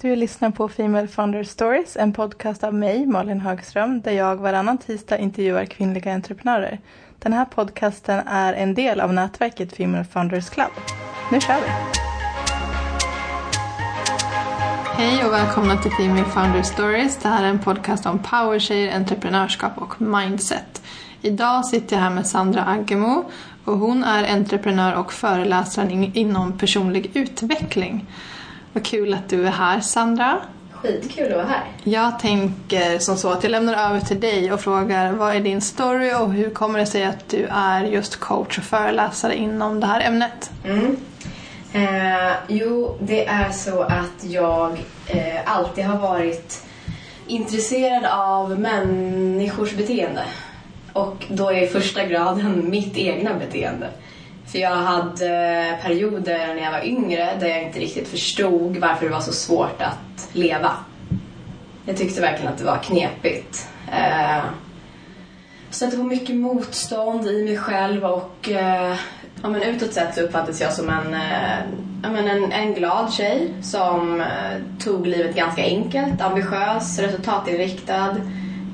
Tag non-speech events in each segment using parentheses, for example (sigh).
Du lyssnar på Female Founder Stories, en podcast av mig, Malin Högström, där jag varannan tisdag intervjuar kvinnliga entreprenörer. Den här podcasten är en del av nätverket Female Founders Club. Nu kör vi! Hej och välkomna till Female Founder Stories. Det här är en podcast om powertjejer, entreprenörskap och mindset. Idag sitter jag här med Sandra Aggemo och hon är entreprenör och föreläsare inom personlig utveckling. Vad kul att du är här Sandra. Skitkul att vara här. Jag tänker som så att jag lämnar över till dig och frågar vad är din story och hur kommer det sig att du är just coach och föreläsare inom det här ämnet? Mm. Eh, jo, det är så att jag eh, alltid har varit intresserad av människors beteende. Och då är första graden (laughs) mitt egna beteende. För jag hade perioder när jag var yngre där jag inte riktigt förstod varför det var så svårt att leva. Jag tyckte verkligen att det var knepigt. Eh, stötte på mycket motstånd i mig själv och eh, ja, men utåt sett så uppfattades jag som en, eh, ja, men en, en glad tjej som eh, tog livet ganska enkelt, ambitiös, resultatinriktad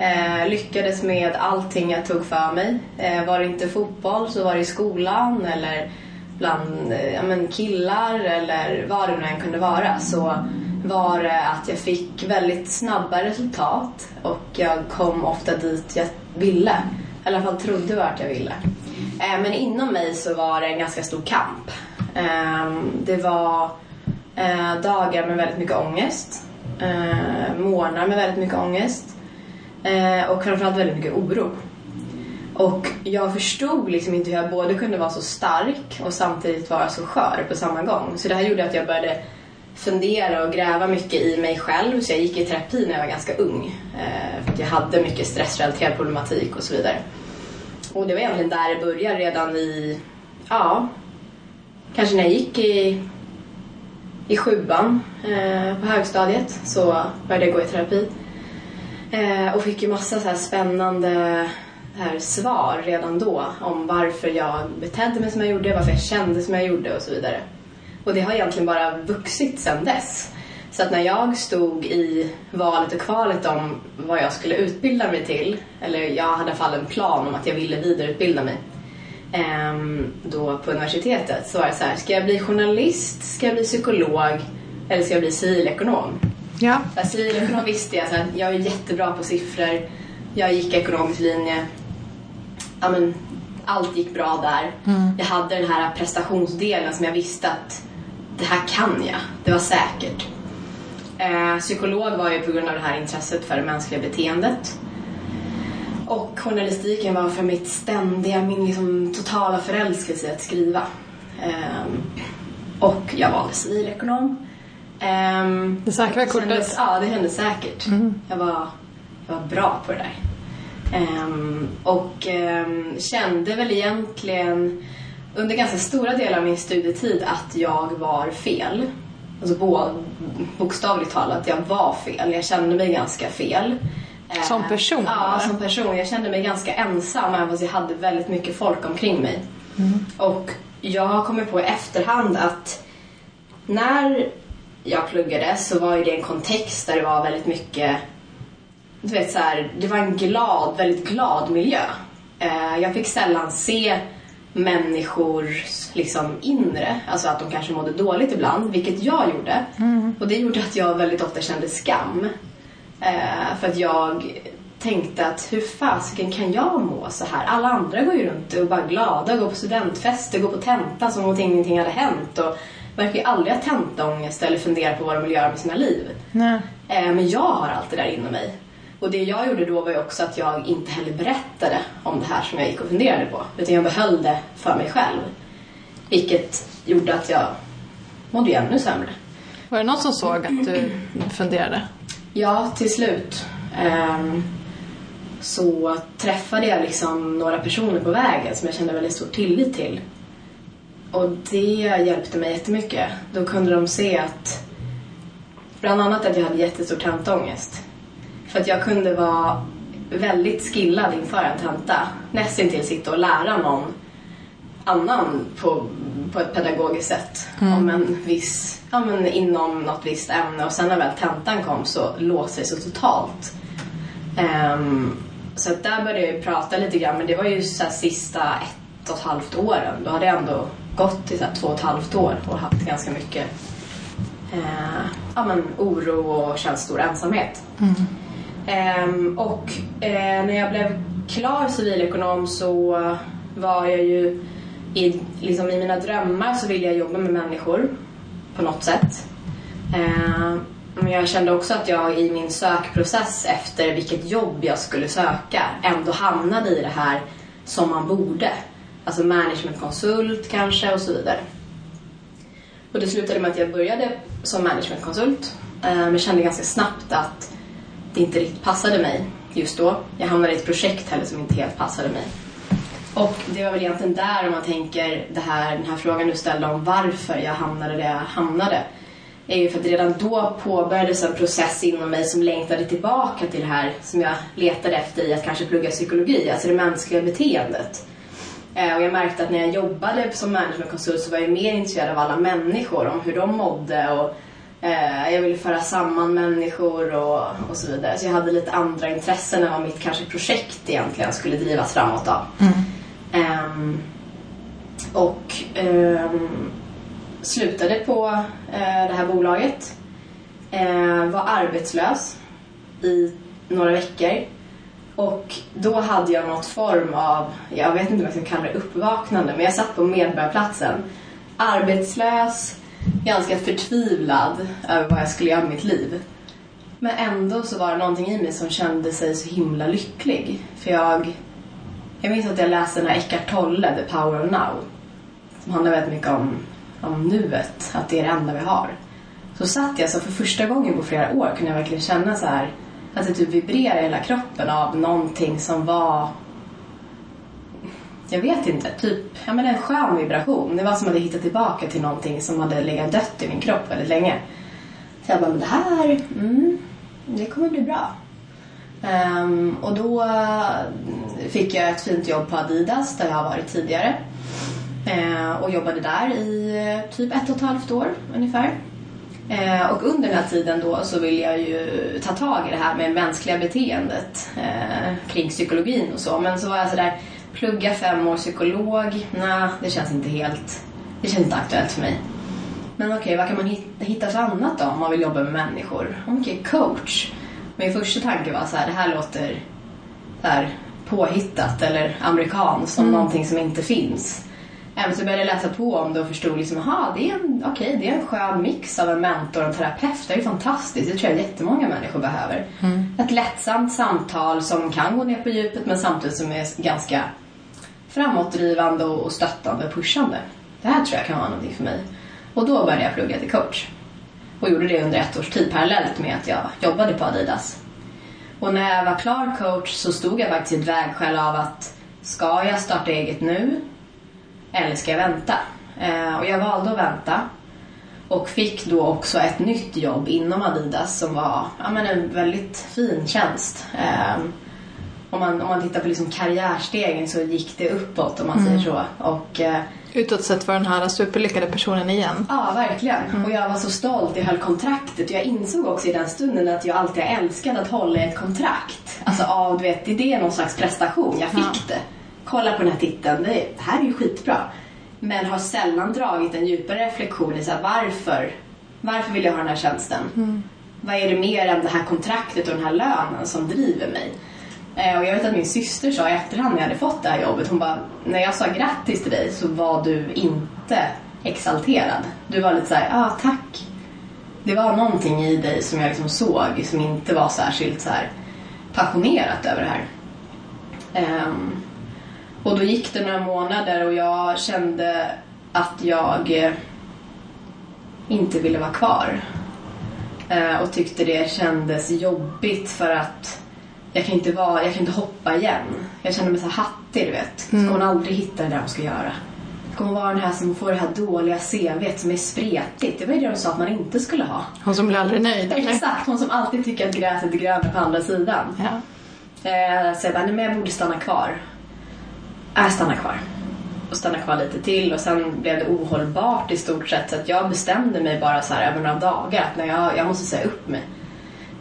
Eh, lyckades med allting jag tog för mig. Eh, var det inte fotboll så var det i skolan eller bland eh, ja, men killar eller vad det nu än kunde vara. Så var det att jag fick väldigt snabba resultat och jag kom ofta dit jag ville. I alla fall trodde vart jag ville. Eh, men inom mig så var det en ganska stor kamp. Eh, det var eh, dagar med väldigt mycket ångest. Eh, morgnar med väldigt mycket ångest. Eh, och framförallt väldigt mycket oro. Och jag förstod liksom inte hur jag både kunde vara så stark och samtidigt vara så skör på samma gång. Så det här gjorde att jag började fundera och gräva mycket i mig själv. Så jag gick i terapi när jag var ganska ung. Eh, för att jag hade mycket stressrelaterad problematik och så vidare. Och det var egentligen där det började redan i, ja, kanske när jag gick i, i sjuan eh, på högstadiet så började jag gå i terapi. Eh, och fick ju massa så här spännande här svar redan då om varför jag betedde mig som jag gjorde, varför jag kände som jag gjorde och så vidare. Och det har egentligen bara vuxit sedan dess. Så att när jag stod i valet och kvalet om vad jag skulle utbilda mig till, eller jag hade i alla fall en plan om att jag ville vidareutbilda mig ehm, då på universitetet, så var det så här, ska jag bli journalist, ska jag bli psykolog eller ska jag bli civilekonom? Ja. Civilekonom visste jag, så här, jag är jättebra på siffror. Jag gick ekonomisk linje. Ja, men, allt gick bra där. Mm. Jag hade den här prestationsdelen som jag visste att det här kan jag. Det var säkert. Eh, psykolog var jag på grund av det här intresset för det mänskliga beteendet. Och journalistiken var för mitt ständiga, min liksom totala förälskelse i att skriva. Eh, och jag valde civilekonom. Um, det säkra kortet? Kändes, ja, det kändes säkert. Mm. Jag, var, jag var bra på det där. Um, och um, kände väl egentligen under ganska stora delar av min studietid att jag var fel. Alltså bo, bokstavligt talat, jag var fel. Jag kände mig ganska fel. Som person? Ja, som person. Jag kände mig ganska ensam även fast jag hade väldigt mycket folk omkring mig. Mm. Och jag har kommit på i efterhand att när jag pluggade så var ju det en kontext där det var väldigt mycket du vet så här, det var en glad, väldigt glad miljö. Eh, jag fick sällan se människors liksom inre, alltså att de kanske mådde dåligt ibland, vilket jag gjorde. Mm. Och det gjorde att jag väldigt ofta kände skam. Eh, för att jag tänkte att hur fasiken kan jag må så här? Alla andra går ju runt och är bara glada, går på studentfester, går på tenta som om ingenting hade hänt. Och verkar ju aldrig ha tentaångest eller fundera på vad de vill göra med sina liv. Nej. Eh, men jag har allt det där inom mig. Och det jag gjorde då var ju också att jag inte heller berättade om det här som jag gick och funderade på. Utan jag behöll det för mig själv. Vilket gjorde att jag mådde ännu sämre. Var det någon som såg att du funderade? Ja, till slut. Um, så träffade jag liksom några personer på vägen som jag kände väldigt stor tillit till. Och det hjälpte mig jättemycket. Då kunde de se att bland annat att jag hade jättestor tentångest. För att jag kunde vara väldigt skillad inför en tenta. Nästintill sitta och lära någon annan på, på ett pedagogiskt sätt mm. om en viss ja, men inom något visst ämne och sen när väl tentan kom så låste det sig totalt. Ehm, så att där började jag prata lite grann men det var ju så sista ett och ett halvt åren. Då hade jag ändå gått i så två och ett halvt år och haft ganska mycket eh, ja, men oro och känt stor ensamhet. Ehm, och eh, när jag blev klar civilekonom så var jag ju i, liksom i mina drömmar så ville jag jobba med människor på något sätt. Ehm, men jag kände också att jag i min sökprocess efter vilket jobb jag skulle söka ändå hamnade i det här som man borde. Alltså managementkonsult kanske och så vidare. Och det slutade med att jag började som managementkonsult eh, men kände ganska snabbt att det inte riktigt passade mig just då. Jag hamnade i ett projekt heller som inte helt passade mig. Och det var väl egentligen där om man tänker det här, den här frågan du ställde om varför jag hamnade där jag hamnade. Är ju för att redan då påbörjades en process inom mig som längtade tillbaka till det här som jag letade efter i att kanske plugga psykologi, alltså det mänskliga beteendet. Eh, Och jag märkte att när jag jobbade som managementkonsult så var jag mer intresserad av alla människor, om hur de mådde och eh, jag ville föra samman människor och, och så vidare. Så jag hade lite andra intressen än vad mitt kanske projekt egentligen skulle drivas framåt av. Ehm, och ehm, slutade på eh, det här bolaget. Eh, var arbetslös i några veckor. Och då hade jag något form av, jag vet inte om jag ska kalla det uppvaknande, men jag satt på Medborgarplatsen. Arbetslös, ganska förtvivlad över vad jag skulle göra med mitt liv. Men ändå så var det någonting i mig som kände sig så himla lycklig. För jag, jag minns att jag läste den här Eckart Tolle, The Power of Now. Som handlar väldigt mycket om, om nuet, att det är det enda vi har. Så satt jag så för första gången på flera år kunde jag verkligen känna så här att det typ vibrerar i hela kroppen av någonting som var jag vet inte, typ ja, men en skön vibration. Det var som att jag hittade tillbaka till någonting som hade legat dött i min kropp väldigt länge. Så jag bara, men det här, mm, det kommer bli bra. Um, och då eh, fick jag ett fint jobb på Adidas där jag har varit tidigare. Uh, och jobbade där i eh, typ ett och ett halvt år ungefär. Eh, och under den här tiden då så vill jag ju ta tag i det här med mänskliga beteendet eh, kring psykologin och så. Men så var jag sådär, plugga fem år psykolog, nej det känns inte helt, det känns inte aktuellt för mig. Men okej, vad kan man hitta, för annat då om man vill jobba med människor? Okej, coach. Min första tanke var så här, det här låter så här, påhittat eller amerikanskt, som någonting som inte finns. Även så började jag läsa på om det och förstod liksom, aha, det är en, okej, det är en skön mix av en mentor och en terapeut. Det är ju fantastiskt. Det tror jag jättemånga människor behöver. Ett lättsamt samtal som kan gå ner på djupet men samtidigt som är ganska framåtdrivande och och stöttande och pushande. Det här tror jag kan vara någonting för mig. Och då började jag plugga till coach. Och gjorde det under ett års tid parallellt med att jag jobbade på Adidas. Och när jag var klar coach så stod jag faktiskt i ett vägskäl av att ska jag starta eget nu eller ska jag vänta? Eh, och jag valde att vänta. Och fick då också ett nytt jobb inom Adidas som var ja, men en väldigt fin tjänst. Eh, om, man, om man tittar på liksom karriärstegen så gick det uppåt om man säger så. Och, eh, Utåt sett var den här superlyckade personen igen. Ja, verkligen. Och jag var så stolt. Jag höll kontraktet. Jag insåg också i den stunden att jag alltid älskat att hålla ett kontrakt. Alltså av, du vet, det är någon slags prestation. Jag fick det. Kolla på den här titeln. Det, det här är ju skitbra. Men har sällan dragit en djupare reflektion i så här, varför, varför vill jag ha den här tjänsten? Vad är det mer än det här kontraktet och den här lönen som driver mig? Eh, Och jag vet att min syster sa i efterhand när jag hade fått det här jobbet, hon bara, när jag sa grattis till dig så var du inte exalterad. Du var lite såhär, ja ah, tack. Det var någonting i dig som jag liksom såg som inte var särskilt så här passionerat över det här. Ehm, och då gick det några månader och jag kände att jag eh, inte ville vara kvar. Eh, och tyckte det kändes jobbigt för att jag kan inte, vara, jag kan inte hoppa igen. Jag kände mig så hattig, du vet. Ska hon aldrig hitta det där hon ska göra? Kommer vara den här som får det här dåliga CVt som är spretigt. Det var ju det de sa att man inte skulle ha. Hon som blir aldrig nöjd. eller? Exakt, hon som alltid tycker att gräset är grönare på andra sidan. Ja. Eh, så jag bara, nej men jag borde stanna kvar. Äh, jag stannar kvar. och stanna kvar lite till och sen blev det ohållbart i stort sett så att jag bestämde mig bara så här över några dagar att jag, jag måste säga upp mig.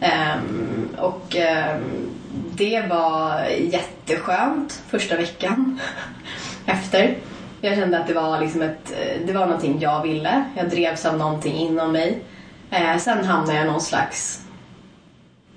Um, och um, det var jätteskönt första veckan (laughs) efter. Jag kände att det var, liksom ett, det var någonting jag ville. Jag drevs av någonting inom mig. Eh, sen hamnade jag i någon slags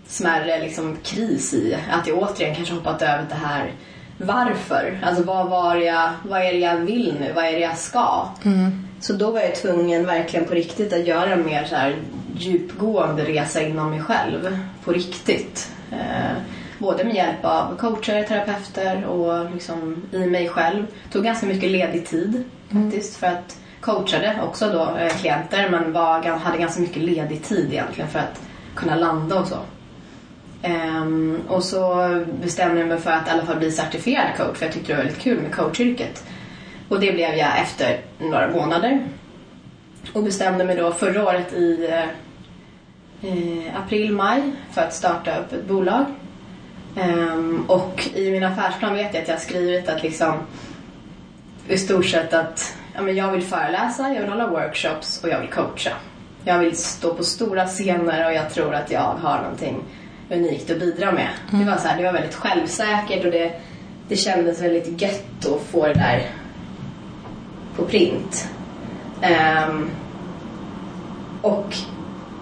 smärre liksom, kris i att jag återigen kanske hoppat över det här varför. Alltså vad, var jag, vad är det jag vill nu? Vad är det jag ska? Mm. Så då var jag tvungen verkligen på riktigt att göra en mer så här djupgående resa inom mig själv. På riktigt. Eh, både med hjälp av coacher, terapeuter och liksom i mig själv. tog ganska mycket ledig tid faktiskt för att coachade också då eh, klienter men var, hade ganska mycket ledig tid egentligen för att kunna landa och så. Um, och så bestämde jag mig för att i alla fall bli certifierad coach för jag tyckte det var väldigt kul med coachyrket. Och det blev jag efter några månader. Och bestämde mig då förra året i eh, eh april, maj för att starta upp ett bolag. Um, och i min affärsplan vet jag att jag har skrivit att liksom i stort sett att ja, men jag vill föreläsa, jag vill hålla workshops och jag vill coacha. Jag vill stå på stora scener och jag tror att jag har någonting unikt att bidra med. Det var så här, det var väldigt självsäkert och det, det kändes väldigt gött att få det där på print. Ehm, och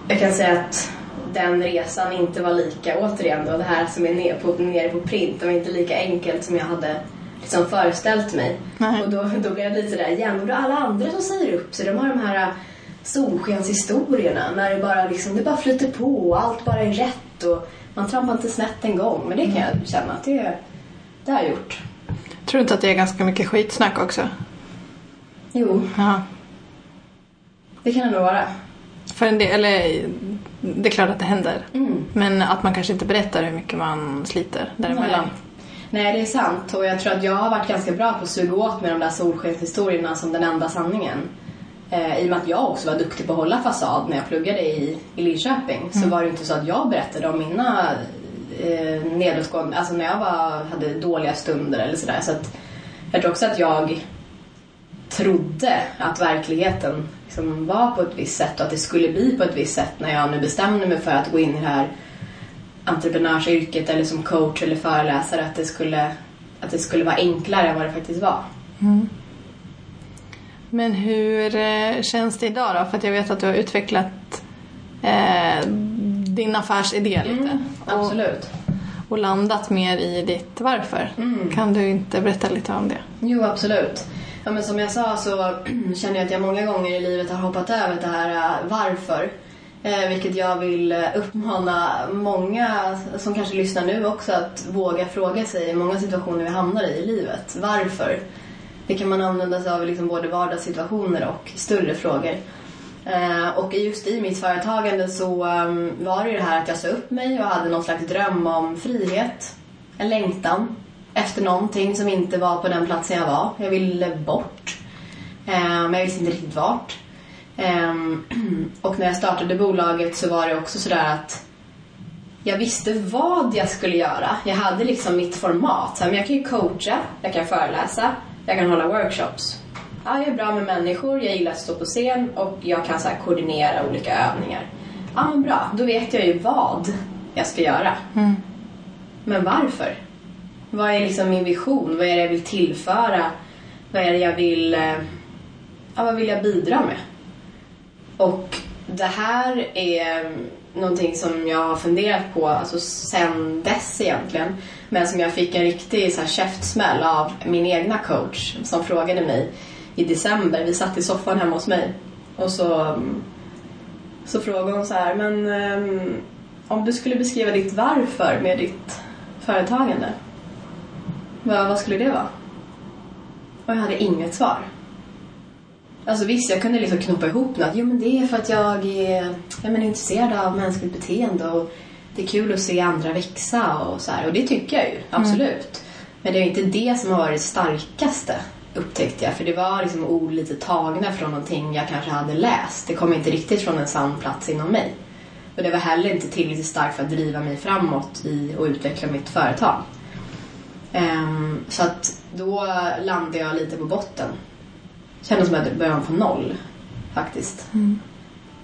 jag kan säga att den resan inte var lika, återigen då, det här som är nere på, nere på print, det var inte lika enkelt som jag hade liksom föreställt mig. Nej. Och då, då blev jag lite sådär, igen, och då alla andra som säger upp sig, de har de här solskenshistorierna när det bara, liksom, det bara flyter på och allt bara är rätt och man trampar inte snett en gång. Men det kan jag känna att det, det har jag gjort. Tror du inte att det är ganska mycket skitsnack också? Jo, Ja. det kan det nog vara. För en del, eller det är klart att det händer. Mm. Men att man kanske inte berättar hur mycket man sliter däremellan. Nej, det är sant. Och jag tror att jag har varit ganska bra på att suga åt med de där solskenshistorierna som den enda sanningen. Eh, I och med att jag också var duktig på att hålla fasad när jag pluggade i, i Linköping så var det inte så att jag berättade om mina eh, nedåtgående, alltså när jag var, hade dåliga stunder eller sådär. Så att jag tror också att jag trodde att verkligheten liksom var på ett visst sätt och att det skulle bli på ett visst sätt när jag nu bestämde mig för att gå in i det här entreprenörsyrket eller som coach eller föreläsare att det skulle, att det skulle vara enklare än vad det faktiskt var. Men hur eh, känns det idag då? För att jag vet att du har utvecklat eh, din affärsidé lite. och, Absolut. och landat mer i ditt varför. Kan du inte berätta lite om det? Jo, absolut. Ja, men som jag sa så (clears throat) känner jag att jag många gånger i livet har hoppat över det här äh, varför. Eh, vilket jag vill äh, uppmana många som kanske lyssnar nu också att våga fråga sig i många situationer vi hamnar i i livet. Varför? Det kan man använda sig av i liksom både vardagssituationer och större frågor. Eh, och just i mitt företagande så ehm, var det ju det här att jag sa upp mig och hade någon slags dröm om frihet. En längtan efter någonting som inte var på den platsen jag var. Jag ville bort. Eh, men jag visste inte riktigt vart. Ehm, (clears throat) och när jag startade bolaget så var det också sådär att jag visste vad jag skulle göra. Jag hade liksom mitt format. Så här, men jag kan ju coacha, jag kan föreläsa, jag kan hålla workshops. Ja, jag är bra med människor, jag gillar att stå på scen och jag kan så koordinera olika övningar. Ja, men bra. Då vet jag ju vad jag ska göra. Men varför? Vad är liksom min vision? Vad är det jag vill tillföra? Vad är det jag vill... eh, Ja, vad vill jag bidra med? Och det här är någonting som jag har funderat på alltså sen dess egentligen. Men som jag fick en riktig så här, käftsmäll av min egna coach som frågade mig i december. Vi satt i soffan hemma hos mig och så, så frågade hon så här, men um, om du skulle beskriva ditt varför med ditt företagande, vad, vad skulle det vara? Och jag hade inget svar. Alltså visst, jag kunde liksom knoppa ihop något. Jo, men det är för att jag är jag menar, intresserad av mänskligt beteende och det är kul att se andra växa och så här. Och det tycker jag ju, absolut. Men det är inte det som har varit det starkaste, upptäckte jag. För det var liksom ord lite tagna från någonting jag kanske hade läst. Det kom inte riktigt från en sann plats inom mig. Och det var heller inte tillräckligt starkt för att driva mig framåt i och utveckla mitt företag. Ehm, så att då landade jag lite på botten. Kändes som att jag började på noll faktiskt.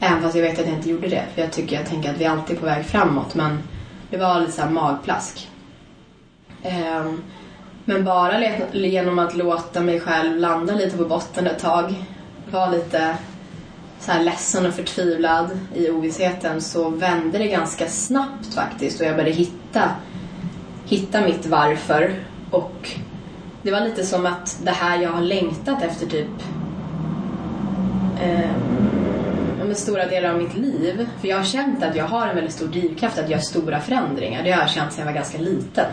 Även fast jag vet att jag inte gjorde det. För jag tycker, jag tänker att vi alltid är på väg framåt. Men det var lite så här magplask. Ehm, men bara genom att låta mig själv landa lite på botten ett tag. Var lite så här ledsen och förtvivlad i ovissheten så vände det ganska snabbt faktiskt och jag började hitta, hitta mitt varför och det var lite som att det här jag har längtat efter typ men stora delar av mitt liv. För jag har känt att jag har en väldigt stor drivkraft att göra stora förändringar. Det har jag känt sedan jag var ganska liten.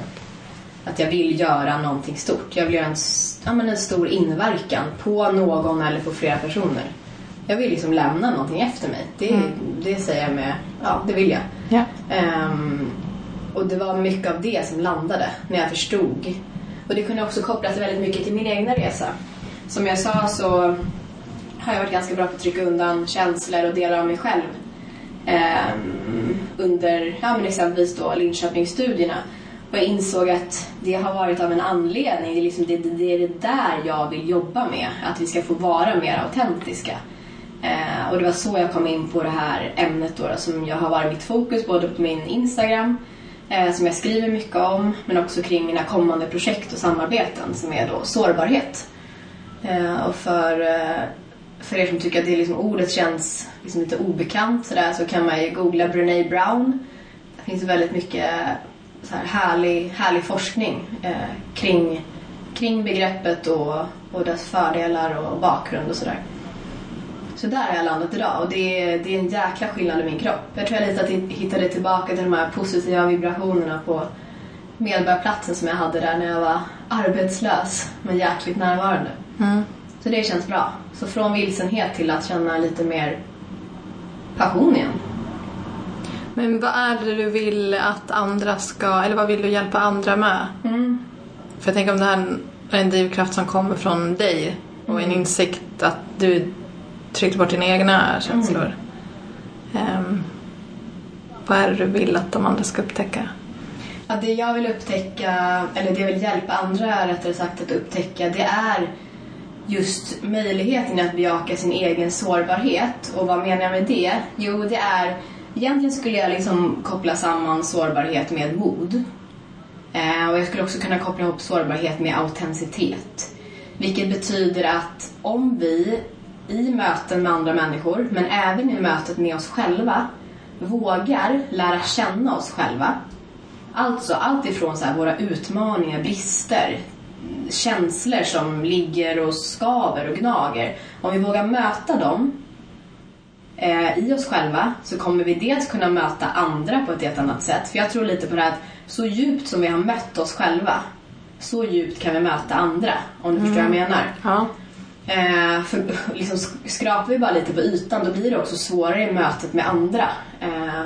Att jag vill göra någonting stort. Jag vill göra en, ja, men en stor inverkan på någon eller på flera personer. Jag vill liksom lämna någonting efter mig. Det, det säger jag med, ja det vill jag. Ja. Ehm, och det var mycket av det som landade när jag förstod. Och det kunde också kopplas väldigt mycket till min egna resa. Som jag sa så har jag varit ganska bra på att trycka undan känslor och delar av mig själv. Ehm, under ja, men exempelvis då Linköpingsstudierna. Och jag insåg att det har varit av en anledning. Det är, liksom det, det, det är det där jag vill jobba med. Att vi ska få vara mer autentiska. Eh, och det var så jag kom in på det här ämnet då, då som jag har varit mitt fokus både på min Instagram eh, som jag skriver mycket om men också kring mina kommande projekt och samarbeten som är då sårbarhet. Eh, och för, eh, för er som tycker att det liksom, ordet känns liksom lite obekant så, där, så kan man ju googla Brené Brown. Det finns väldigt mycket så här härlig, härlig forskning eh, kring, kring begreppet och, och dess fördelar och bakgrund och sådär. Så där har jag landat idag och det är, det är en jäkla skillnad i min kropp. Jag tror jag lite att jag hittade tillbaka till de här positiva vibrationerna på Medborgarplatsen som jag hade där när jag var arbetslös men jäkligt närvarande. Mm. Så det känns bra. Så från vilsenhet till att känna lite mer passion igen. Men vad är det du vill att andra ska, eller vad vill du hjälpa andra med? För jag tänker om det här är en drivkraft som kommer från dig och en insikt att du trycker bort dina egna känslor. Ehm, vad är det du vill att de andra ska upptäcka? Ja, det jag vill upptäcka, eller det jag vill hjälpa andra rättare sagt att upptäcka, det är just möjligheten att bejaka sin egen sårbarhet. Och vad menar jag med det? Jo, det är... Egentligen skulle jag liksom koppla samman sårbarhet med mod. Eh, och jag skulle också kunna koppla ihop sårbarhet med autenticitet. Vilket betyder att om vi i möten med andra människor, men även i mötet med oss själva, vågar lära känna oss själva. Alltså allt ifrån så våra utmaningar, brister, känslor som ligger och skaver och gnager. Om vi vågar möta dem eh, i oss själva så kommer vi dels kunna möta andra på ett helt annat sätt. För jag tror lite på det här att så djupt som vi har mött oss själva, så djupt kan vi möta andra. Om du förstår vad jag menar. Ja. Eh, för liksom sk- skrapar vi bara lite på ytan då blir det också svårare i mötet med andra. Eh,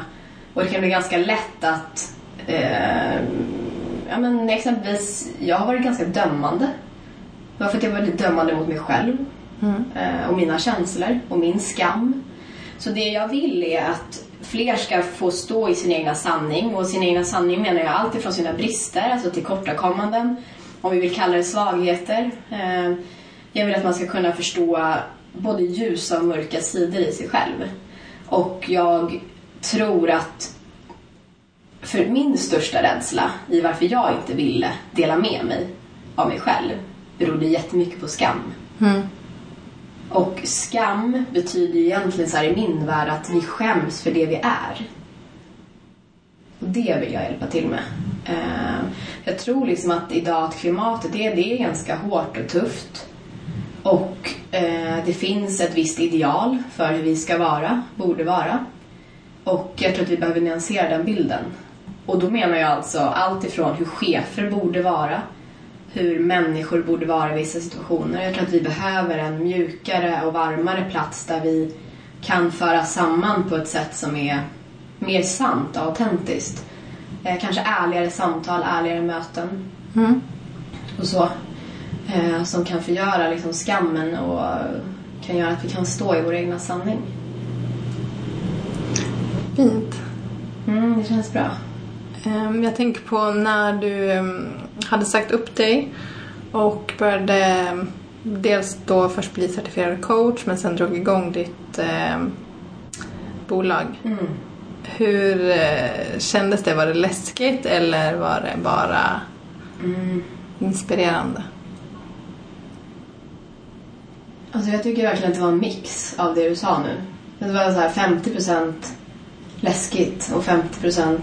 och det kan bli ganska lätt att eh, ja, men exempelvis, jag har varit ganska dömande. Det var för att jag var väldigt dömande mot mig själv eh, och mina känslor och min skam. Så det jag vill är att fler ska få stå i sin egna sanning och sin egna sanning menar jag allt ifrån sina brister, alltså tillkortakommanden, om vi vill kalla det svagheter. Jag vill att man ska kunna förstå både ljusa och mörka sidor i sig själv. Och jag tror att för min största rädsla i varför jag inte ville dela med mig av mig själv berodde jättemycket på skam. Och skam betyder ju egentligen så i min värld att vi skäms för det vi är. Och det vill jag hjälpa till med. Eh, jag tror liksom att idag att klimatet det, det är ganska hårt och tufft. Och eh, det finns ett visst ideal för hur vi ska vara, borde vara. Och jag tror att vi behöver nyansera den bilden. Och då menar jag alltså allt ifrån hur chefer borde vara, hur människor borde vara i vissa situationer. Jag tror att vi behöver en mjukare och varmare plats där vi kan föra samman på ett sätt som är mer sant och autentiskt. Eh, kanske ärligare samtal, ärligare möten och så. Eh, som kan förgöra liksom skammen och kan göra att vi kan stå i vår egna sanning. Fint. Mm, det känns bra. Ehm, Jag tänker på när du ehm, hade sagt upp dig och började ehm, dels då först bli certifierad coach men sen drog igång ditt ehm, bolag. Mm. Hur eh, kändes det? Var det läskigt eller var det bara Mm. inspirerande? Alltså jag tycker verkligen att det var en mix av det du sa nu. Det var så här 50% läskigt och 50%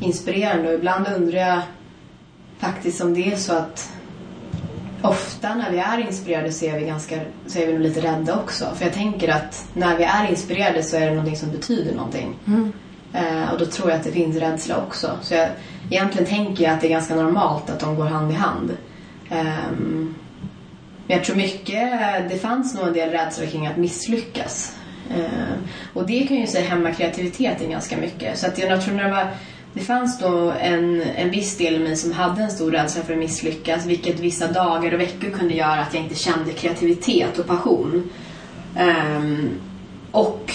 inspirerande. Och ibland undrar jag faktiskt om det är så att ofta när vi är inspirerade så är vi, ganska, så är vi nog lite rädda också. För jag tänker att när vi är inspirerade så är det någonting som betyder någonting. Eh, och då tror jag att det finns rädsla också. Så jag, egentligen tänker jag att det är ganska normalt att de går hand i hand. Ehm, men jag tror mycket, det fanns nog en del rädsla kring att misslyckas. Eh, och det kan ju säga hämma kreativiteten ganska mycket. Så att jag tror när det var, det fanns då en, en viss del i mig som hade en stor rädsla för att misslyckas. Vilket vissa dagar och veckor kunde göra att jag inte kände kreativitet och passion. Eh, och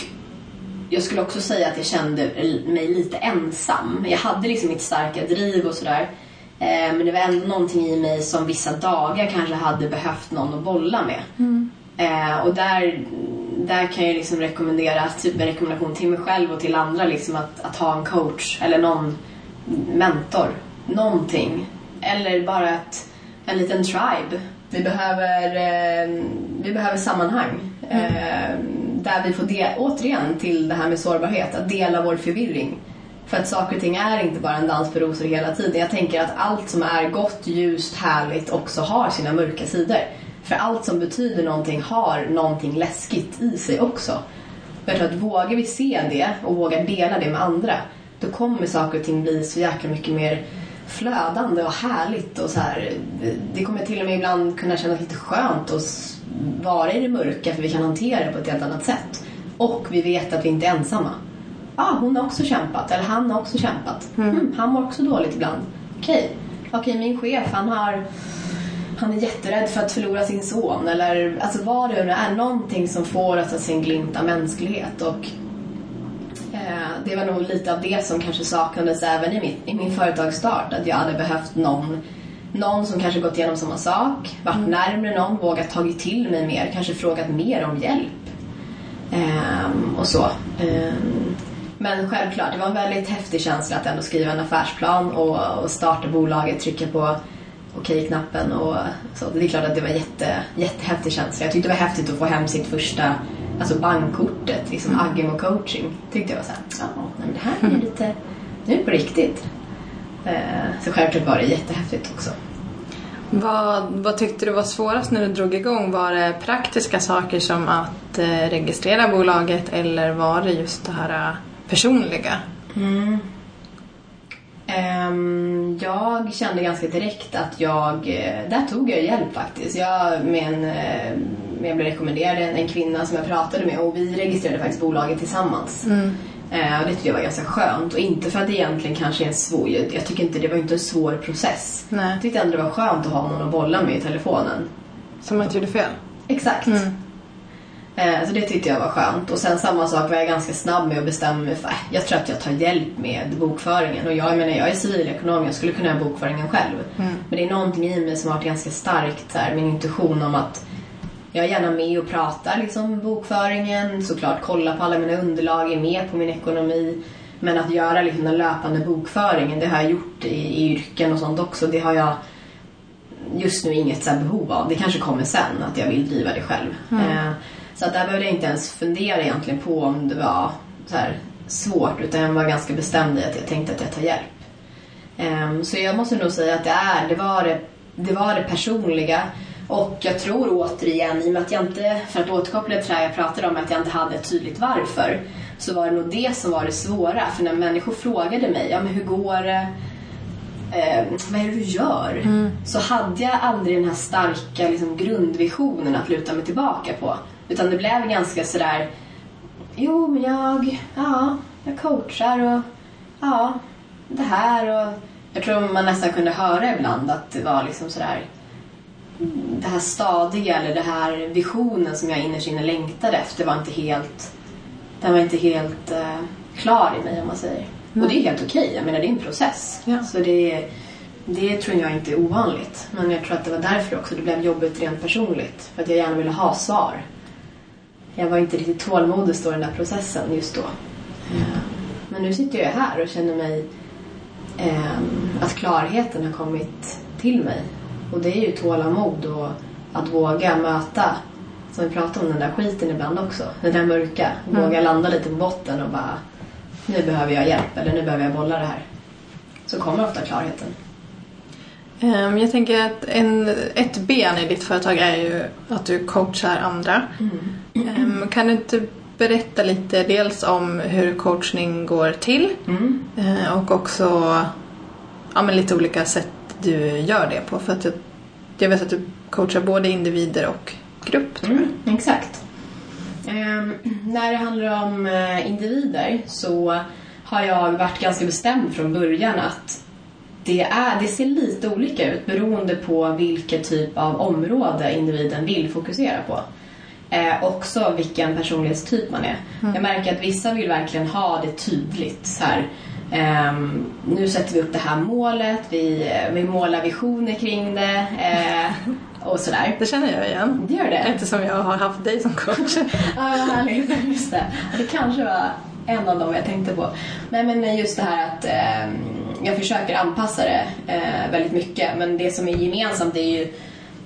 jag skulle också säga att jag kände mig lite ensam. Jag hade liksom mitt starka driv och sådär. Eh, Men det var ändå någonting i mig som vissa dagar kanske hade behövt någon att bolla med. Eh, och där, där kan jag liksom rekommendera, typ en rekommendation till mig själv och till andra, liksom att, att ha en coach eller någon mentor. Någonting. Eller bara ett, en liten tribe. Vi behöver, eh, vi behöver sammanhang. Eh, där vi får de, återigen till det här med sårbarhet, att dela vår förvirring. För att saker och ting är inte bara en dans på rosor hela tiden. Jag tänker att allt som är gott, ljust, härligt också har sina mörka sidor. För allt som betyder någonting har någonting läskigt i sig också. För jag tror att vågar vi se det och vågar dela det med andra, då kommer saker och ting bli så jäkla mycket mer flödande och härligt och så här. Det- kommer till och med ibland kunna kännas lite skönt att vara i det mörka för vi kan hantera det på ett helt annat sätt. Och vi vet att vi inte är ensamma. Ja, ah, hon har också kämpat. Eller han har också kämpat. Mm, han mår också dåligt ibland. Okej, okej min chef han har han är jätterädd för att förlora sin son eller alltså vad det nu är, någonting som får oss att se en glimt av mänsklighet och eh, det var nog lite av det som kanske saknades även i, mitt, i min företagsstart, att jag hade behövt någon någon som kanske gått igenom samma sak, varit närmare någon, vågat tagit till mig mer, kanske frågat mer om hjälp. Ehm, och så. Ehm, men självklart, det var en väldigt häftig känsla att ändå skriva en affärsplan och, och starta bolaget, trycka på okej-knappen och så. Det är klart att det var jätte, jättehäftig känsla. Jag tyckte det var häftigt att få hem sitt första, alltså bankkortet, liksom Agimo coaching. Tyckte jag var såhär, ja, men det här är ju lite, nu är det på riktigt. Eh, så självklart var det jättehäftigt också. Vad, vad tyckte du var svårast när du drog igång? Var det praktiska saker som att eh, registrera bolaget eller var det just det här eh, personliga? Ehm, jag kände ganska direkt att jag, eh, där tog jag hjälp faktiskt. Jag, med en, eh, jag blev rekommenderad en, en kvinna som jag pratade med och vi registrerade faktiskt bolaget tillsammans. Eh, och det tyckte jag var ganska skönt och inte för att det egentligen kanske är en svår, jag, jag tycker inte det var inte en svår process. Nej. Jag tyckte ändå det var skönt att ha någon att bolla med i telefonen. Som inte gjorde fel? Exakt. Eh, Så det tyckte jag var skönt. Och sen samma sak var jag ganska snabb med att bestämma mig för. äh, Jag tror att jag tar hjälp med bokföringen. Och jag menar, jag är civilekonom, jag skulle kunna göra bokföringen själv. Men det är någonting i mig som har varit ganska starkt, så här, min intuition om att jag är gärna med och pratar liksom bokföringen, såklart kolla på alla mina underlag, är med på min ekonomi. Men att göra liksom den löpande bokföringen, det har jag gjort i, i yrken och sånt också. Det har jag just nu inget så här behov av. Det kanske kommer sen, att jag vill driva det själv. Eh, så att där behövde jag inte ens fundera egentligen på om det var så här svårt, utan jag var ganska bestämd i att jag tänkte att jag tar hjälp. Um, Så jag måste nog säga att det, är, det, var det, det var det personliga. Och jag tror återigen, i och med att jag inte, för att återkoppla till det här jag pratade om, att jag inte hade ett tydligt varför, så var det nog det som var det svåra. För när människor frågade mig, ja men hur går det? Eh, vad är det du gör? Så hade jag aldrig den här starka liksom, grundvisionen att luta mig tillbaka på. Utan det blev ganska sådär, jo men jag, ja, jag coachar och ja, det här och jag tror man nästan kunde höra ibland att det var liksom sådär det här stadiga eller det här visionen som jag innerst inne längtade efter var inte helt den var inte helt eh, klar i mig om man säger. Och det är helt okej. Jag menar, det är en process. Ja. Så det, det tror jag inte är ovanligt. Men jag tror att det var därför också det blev jobbigt rent personligt. För att jag gärna ville ha svar. Jag var inte riktigt tålmodig i den där processen just då. Eh, Men nu sitter jag här och känner mig eh, att klarheten har kommit till mig. Och det är ju tålamod och att våga möta, som vi pratade om, den där skiten ibland också. Den där mörka. Våga landa lite på botten och bara, nu behöver jag hjälp eller nu behöver jag bolla det här. Så kommer ofta klarheten. Ehm, Jag tänker att en, ett ben i ditt företag är ju att du coachar andra. Ehm, Kan du inte berätta lite dels om hur coachning går till Mm. eh, och också ja, men lite olika sätt du gör det på? För att jag, jag vet att du coachar både individer och grupp. Mm, exakt. Ehm, när det handlar om eh, individer så har jag varit ganska bestämd från början att det, är, det ser lite olika ut beroende på vilket typ av område individen vill fokusera på. Eh, också vilken personlighetstyp man är. Jag märker att vissa vill verkligen ha det tydligt. Så här, ehm, nu sätter vi upp det här målet, vi, vi målar visioner kring det eh, (laughs) och sådär. Det känner jag igen. Det gör det? Eftersom jag har haft dig som coach. (laughs) Ja, vad härligt. Just det. Det kanske var en av dem jag tänkte på. Nej, men just det här att eh, jag försöker anpassa det eh, väldigt mycket. Men det som är gemensamt är ju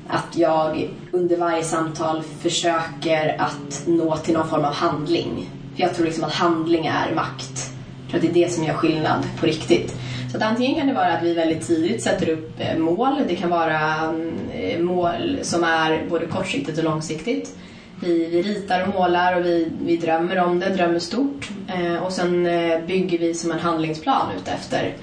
att jag under varje samtal försöker att nå till någon form av handling. För jag tror liksom att handling är makt. Jag tror att det är det som gör skillnad på riktigt. Så att antingen kan det vara att vi väldigt tidigt sätter upp eh, mål. Det kan vara mm, eh, mål som är både kortsiktigt och långsiktigt. Vi, vi ritar och målar och vi, vi drömmer om det, drömmer stort. Eh, och sen eh, bygger vi som en handlingsplan utefter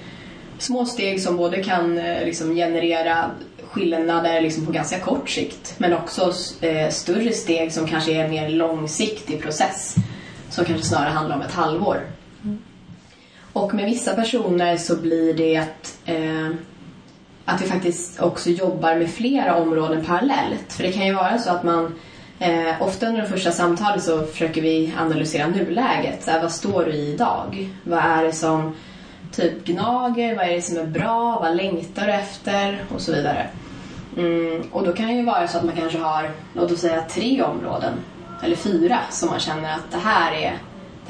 små steg som både kan eh, liksom generera skillnader liksom på ganska kort sikt men också eh, större steg som kanske är en mer långsiktig process som kanske snarare handlar om ett halvår. Och med vissa personer så blir det att, eh, att vi faktiskt också jobbar med flera områden parallellt. För det kan ju vara så att man eh, ofta under de första samtalen så försöker vi analysera nuläget. Så här, vad står du i idag? Vad är det som typ gnager? Vad är det som är bra? Vad längtar du efter? Och så vidare. Mm, och då kan det ju vara så att man kanske har, låt oss säga tre områden eller fyra som man känner att det här är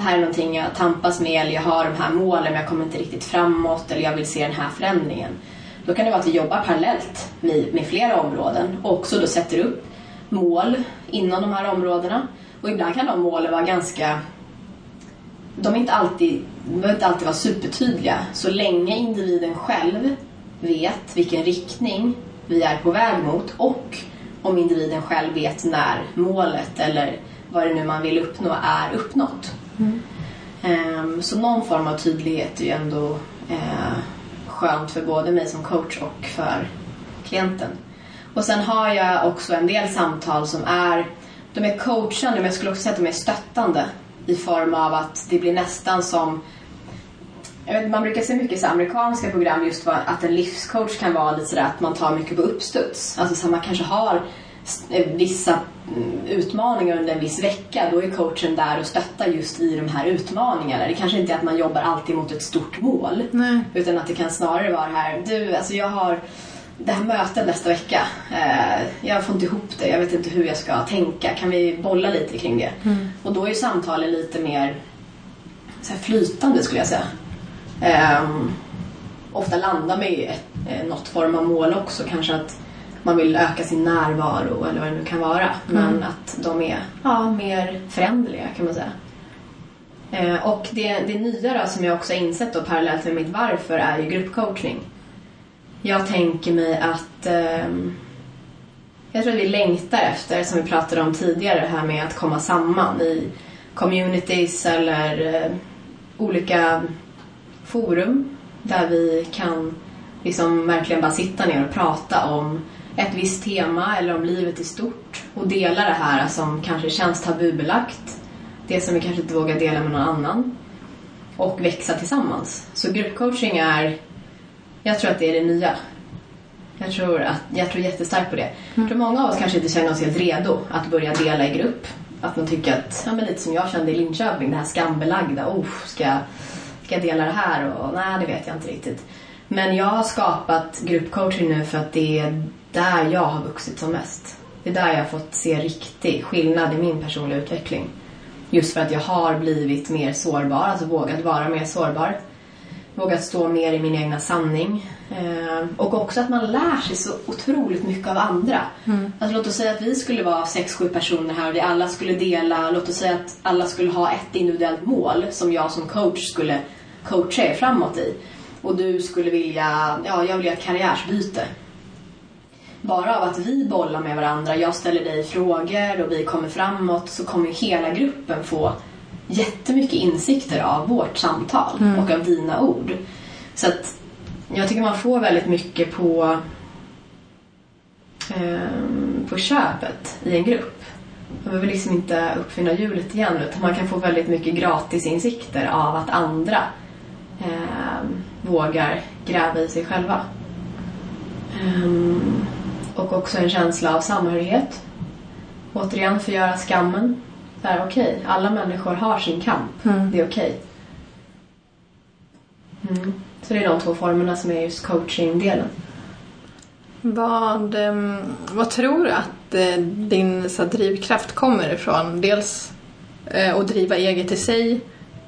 det här är någonting jag tampas med eller jag har de här målen men jag kommer inte riktigt framåt eller jag vill se den här förändringen. Då kan det vara att vi jobbar parallellt med, med flera områden och också då sätter upp mål inom de här områdena. Och ibland kan de målen vara ganska... De, är inte alltid, behöver inte alltid vara supertydliga. Så länge individen själv vet vilken riktning vi är på väg mot och om individen själv vet när målet eller vad det nu man vill uppnå är uppnått. Mm. Ehm, så någon form av tydlighet är ju ändå eh, skönt för både mig som coach och för klienten. Och sen har jag också en del samtal som är, de är coachande men jag skulle också säga att de är stöttande i form av att det blir nästan som jag vet, man brukar se mycket så amerikanska program just att en livscoach kan vara lite sådär att man tar mycket på uppstuds. Alltså så man kanske har vissa mm, utmaningar under en viss vecka. Då är coachen där och stöttar just i de här utmaningarna. Det kanske inte är att man jobbar alltid mot ett stort mål. Nej. Utan att det kan snarare vara här, du alltså jag har det här mötet nästa vecka. Eh, jag får inte ihop det, jag vet inte hur jag ska tänka. Kan vi bolla lite kring det? Och då är ju samtalen lite mer så flytande skulle jag säga. Ehm, ofta landar med ett, eh, något form av mål också. Kanske att man vill öka sin närvaro eller vad det nu kan vara. Men att de är ja, mer föränderliga kan man säga. Eh, och det, det nya då, som jag också har insett då, parallellt med mitt varför är ju gruppcoachning. Jag tänker mig att ehm, jag tror att vi längtar efter, som vi pratade om tidigare, det här med att komma samman i communities eller eh, olika forum där vi kan liksom verkligen bara sitta ner och prata om ett visst tema eller om livet i stort och dela det här som kanske känns tabubelagt, det som vi kanske inte vågar dela med någon annan och växa tillsammans. Så gruppcoaching är, jag tror att det är det nya. Jag tror, att, jag tror jättestarkt på det. Jag tror många av oss kanske inte känner oss helt redo att börja dela i grupp. Att man tycker att, ja men lite som jag kände i Linköping, det här skambelagda, oh, ska, ska jag dela det här? Och nej, det vet jag inte riktigt. Men jag har skapat gruppcoaching nu för att det är där jag har vuxit som mest. Det är där jag har fått se riktig skillnad i min personliga utveckling. Just för att jag har blivit mer sårbar, alltså vågat vara mer sårbar. Vågat stå mer i min egna sanning. Eh, och också att man lär sig så otroligt mycket av andra. Mm. Alltså, låt oss säga att vi skulle vara sex, sju personer här och vi alla skulle dela, låt oss säga att alla skulle ha ett individuellt mål som jag som coach skulle coacha er framåt i. Och du skulle vilja, ja jag vill göra ett karriärsbyte bara av att vi bollar med varandra, jag ställer dig frågor och vi kommer framåt så kommer hela gruppen få jättemycket insikter av vårt samtal mm. och av dina ord. Så att jag tycker man får väldigt mycket på, eh, på köpet i en grupp. Man behöver liksom inte uppfinna hjulet igen utan man kan få väldigt mycket gratisinsikter av att andra eh, vågar gräva i sig själva. Um, och också en känsla av samhörighet. Återigen förgöra skammen. okej, okay, alla människor har sin kamp. Mm. Det är okej. Okay. Mm. Så det är de två formerna som är just coaching-delen. Vad, ehm, vad tror du att eh, din så drivkraft kommer ifrån? Dels eh, att driva eget i sig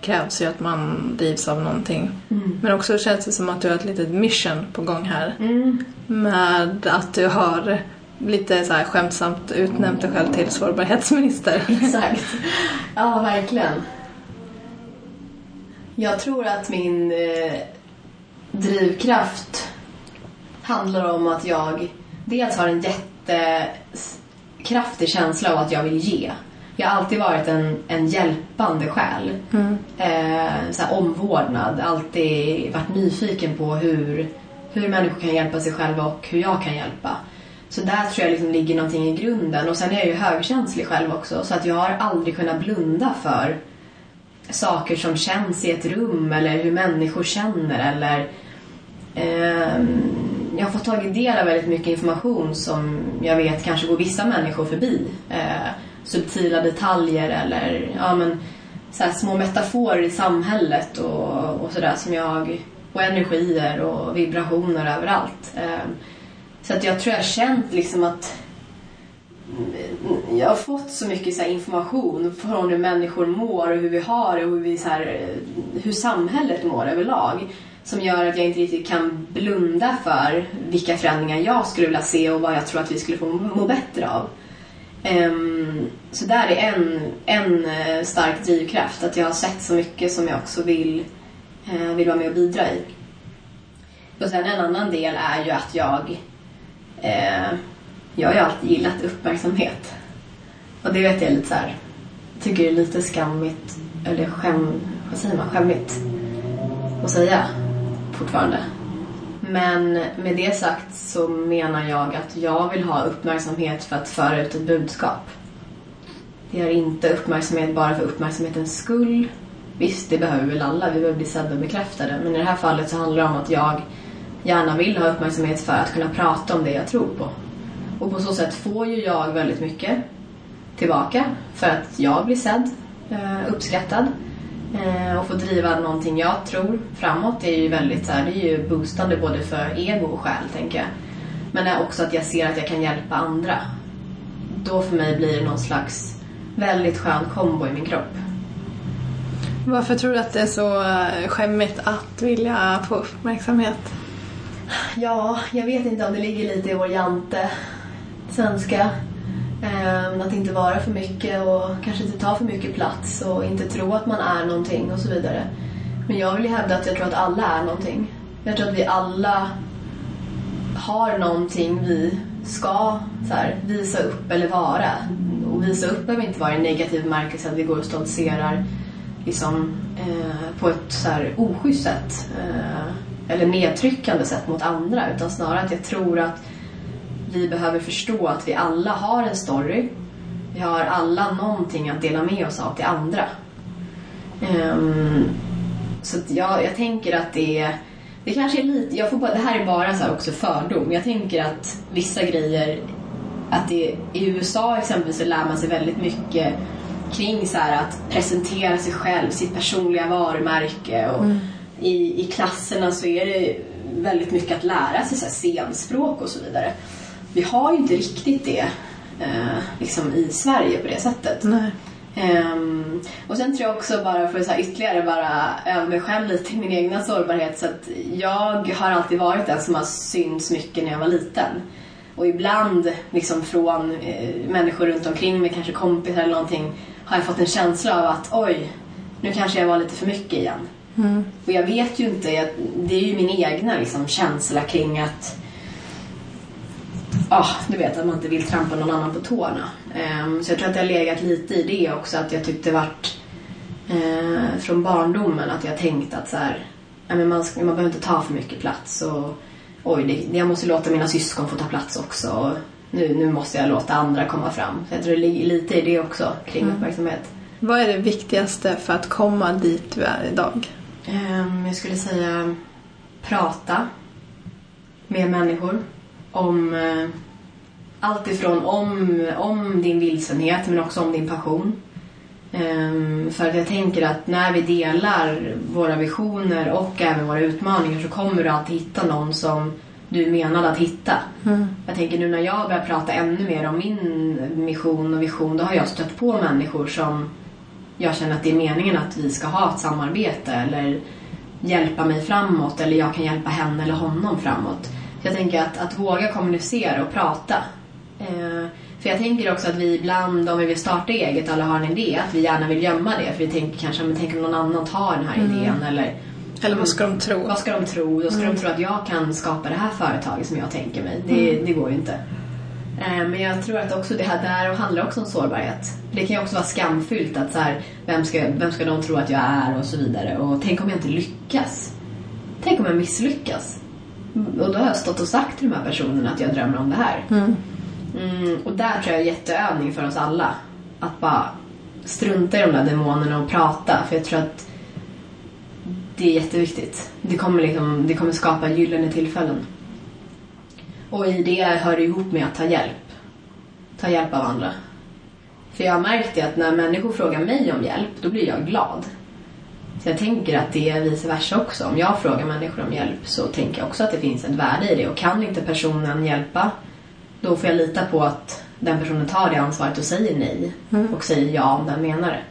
krävs ju att man drivs av någonting. Mm. Men också känns det som att du har ett litet mission på gång här. Mm. Med att du har lite så här skämtsamt utnämnt dig själv till sårbarhetsminister. (laughs) Exakt. Ja, verkligen. Jag tror att min eh, drivkraft handlar om att jag dels har en jättekraftig känsla av att jag vill ge. Jag har alltid varit en, en hjälpande själ. Mm. Eh, så omvårdnad. Alltid varit nyfiken på hur, hur människor kan hjälpa sig själva och hur jag kan hjälpa. Så där tror jag liksom ligger någonting i grunden. Och sen är jag ju högkänslig själv också. Så att jag har aldrig kunnat blunda för saker som känns i ett rum eller hur människor känner eller eh, jag har fått tagit del av väldigt mycket information som jag vet kanske går vissa människor förbi. Eh, subtila detaljer eller ja, men, så små metaforer i samhället och, och sådär som jag och energier och vibrationer överallt. Ehm, så att jag tror jag har känt liksom att eh, jag har fått så mycket så information från hur människor mår och hur vi har det och hur, vi, så här, eh, hur samhället mår överlag som gör att jag inte riktigt kan blunda för vilka förändringar jag skulle vilja se och vad jag tror att vi skulle få må bättre av. Um, så där är en, en eh, stark drivkraft, att jag har sett så mycket som jag också vill, uh, vill vara med och bidra i. Och sen en annan del är ju att jag, uh, jag har ju alltid gillat uppmärksamhet. Och det vet jag lite så här, tycker det är lite skammigt, eller skäm, vad säger man, skämmigt att säga fortfarande. Men med det sagt så menar jag att jag vill ha uppmärksamhet för att föra ut ett budskap. Det är inte uppmärksamhet bara för uppmärksamhetens skull. Visst, det behöver väl alla. Vi behöver bli sedda och bekräftade. Men i det här fallet så handlar det om att jag gärna vill ha uppmärksamhet för att kunna prata om det jag tror på. Och på så sätt får ju jag väldigt mycket tillbaka för att jag blir sedd, eh, uppskattad eh, och få driva någonting jag tror framåt är ju väldigt så här, det är ju boostande både för ego och själ tänker jag. Men också att jag ser att jag kan hjälpa andra. Då för mig blir det någon slags väldigt skön kombo i min kropp. Varför tror du att det är så eh, skämmigt att vilja få uppmärksamhet? Ja, jag vet inte om det ligger lite i vår jante svenska Ehm, att inte vara för mycket och kanske inte ta för mycket plats och inte tro att man är någonting och så vidare. Men jag vill ju hävda att jag tror att alla är någonting. Jag tror att vi alla har någonting vi ska så här, visa upp eller vara. Och visa upp behöver inte vara i negativ bemärkelse att vi går och stoltserar liksom, eh, på ett så här oschysst sätt. Eh, eller nedtryckande sätt mot andra. Utan snarare att jag tror att vi behöver förstå att vi alla har en story. Vi har alla någonting att dela med oss av till andra. Um, så jag, jag tänker att det det kanske är lite, jag får bara, det här är bara så också fördom. Jag tänker att vissa grejer, att det, i USA exempelvis så lär man sig väldigt mycket kring så att presentera sig själv, sitt personliga varumärke och i, i klasserna så är det väldigt mycket att lära sig så här scenspråk och så vidare. Vi har ju inte riktigt det eh, liksom i Sverige på det sättet. Ehm, och sen tror jag också bara för att så här ytterligare bara öva mig själv lite i min egna sårbarhet så att jag har alltid varit den som har synts mycket när jag var liten. Och ibland liksom från eh, människor runt omkring mig, kanske kompisar eller någonting, har jag fått en känsla av att oj, nu kanske jag var lite för mycket igen. Och jag vet ju inte, jag, det är ju min egna liksom, känsla kring att ah, du vet att man inte vill trampa någon annan på tårna. Ehm, så jag tror att det har legat lite i det också, att jag tyckte vart eh, från barndomen att jag tänkt att så här, ja, men man, man behöver inte ta för mycket plats och oj, det, jag måste låta mina syskon få ta plats också. Och nu, nu måste jag låta andra komma fram. Så jag tror det ligger lite i det också kring uppmärksamhet. Vad är det viktigaste för att komma dit du är idag? Ehm, jag skulle säga prata med människor om eh, allt ifrån om, om din vilsenhet men också om din passion. Ehm, för att jag tänker att när vi delar våra visioner och även våra utmaningar så kommer du alltid hitta någon som du menade att hitta. Jag tänker nu när jag börjar prata ännu mer om min mission och vision då har jag stött på människor som jag känner att det är meningen att vi ska ha ett samarbete eller hjälpa mig framåt eller jag kan hjälpa henne eller honom framåt. Jag tänker att, att våga kommunicera och prata. Eh, för jag tänker också att vi ibland, om vi vill starta eget eller har en idé, att vi gärna vill gömma det. För vi tänker kanske, men tänk om någon annan tar den här idén eller Eller vad ska de tro? vad ska de tro? Då ska de tro att jag kan skapa det här företaget som jag tänker mig. Det, det går ju inte. Eh, Men jag tror att också det här där handlar också om sårbarhet. Det kan ju också vara skamfyllt att så här, vem, ska, vem ska de tro att jag är och så vidare. Och tänk om jag inte lyckas? Tänk om jag misslyckas? Och då har jag stått och sagt till de här personerna att jag drömmer om det här. Mm, och där tror jag är jätteövning för oss alla. Att bara strunta i de där demonerna och prata. För jag tror att det är jätteviktigt. Det kommer, liksom, det kommer skapa gyllene tillfällen. Och i det hör det ihop med att ta hjälp. Ta hjälp av andra. För jag har märkt det att när människor frågar mig om hjälp, då blir jag glad. Så jag tänker att det är vice versa också. Om jag frågar människor om hjälp så tänker jag också att det finns ett värde i det. Och kan inte personen hjälpa, då får jag lita på att den personen tar det ansvaret och säger nej. Och säger ja om den menar det.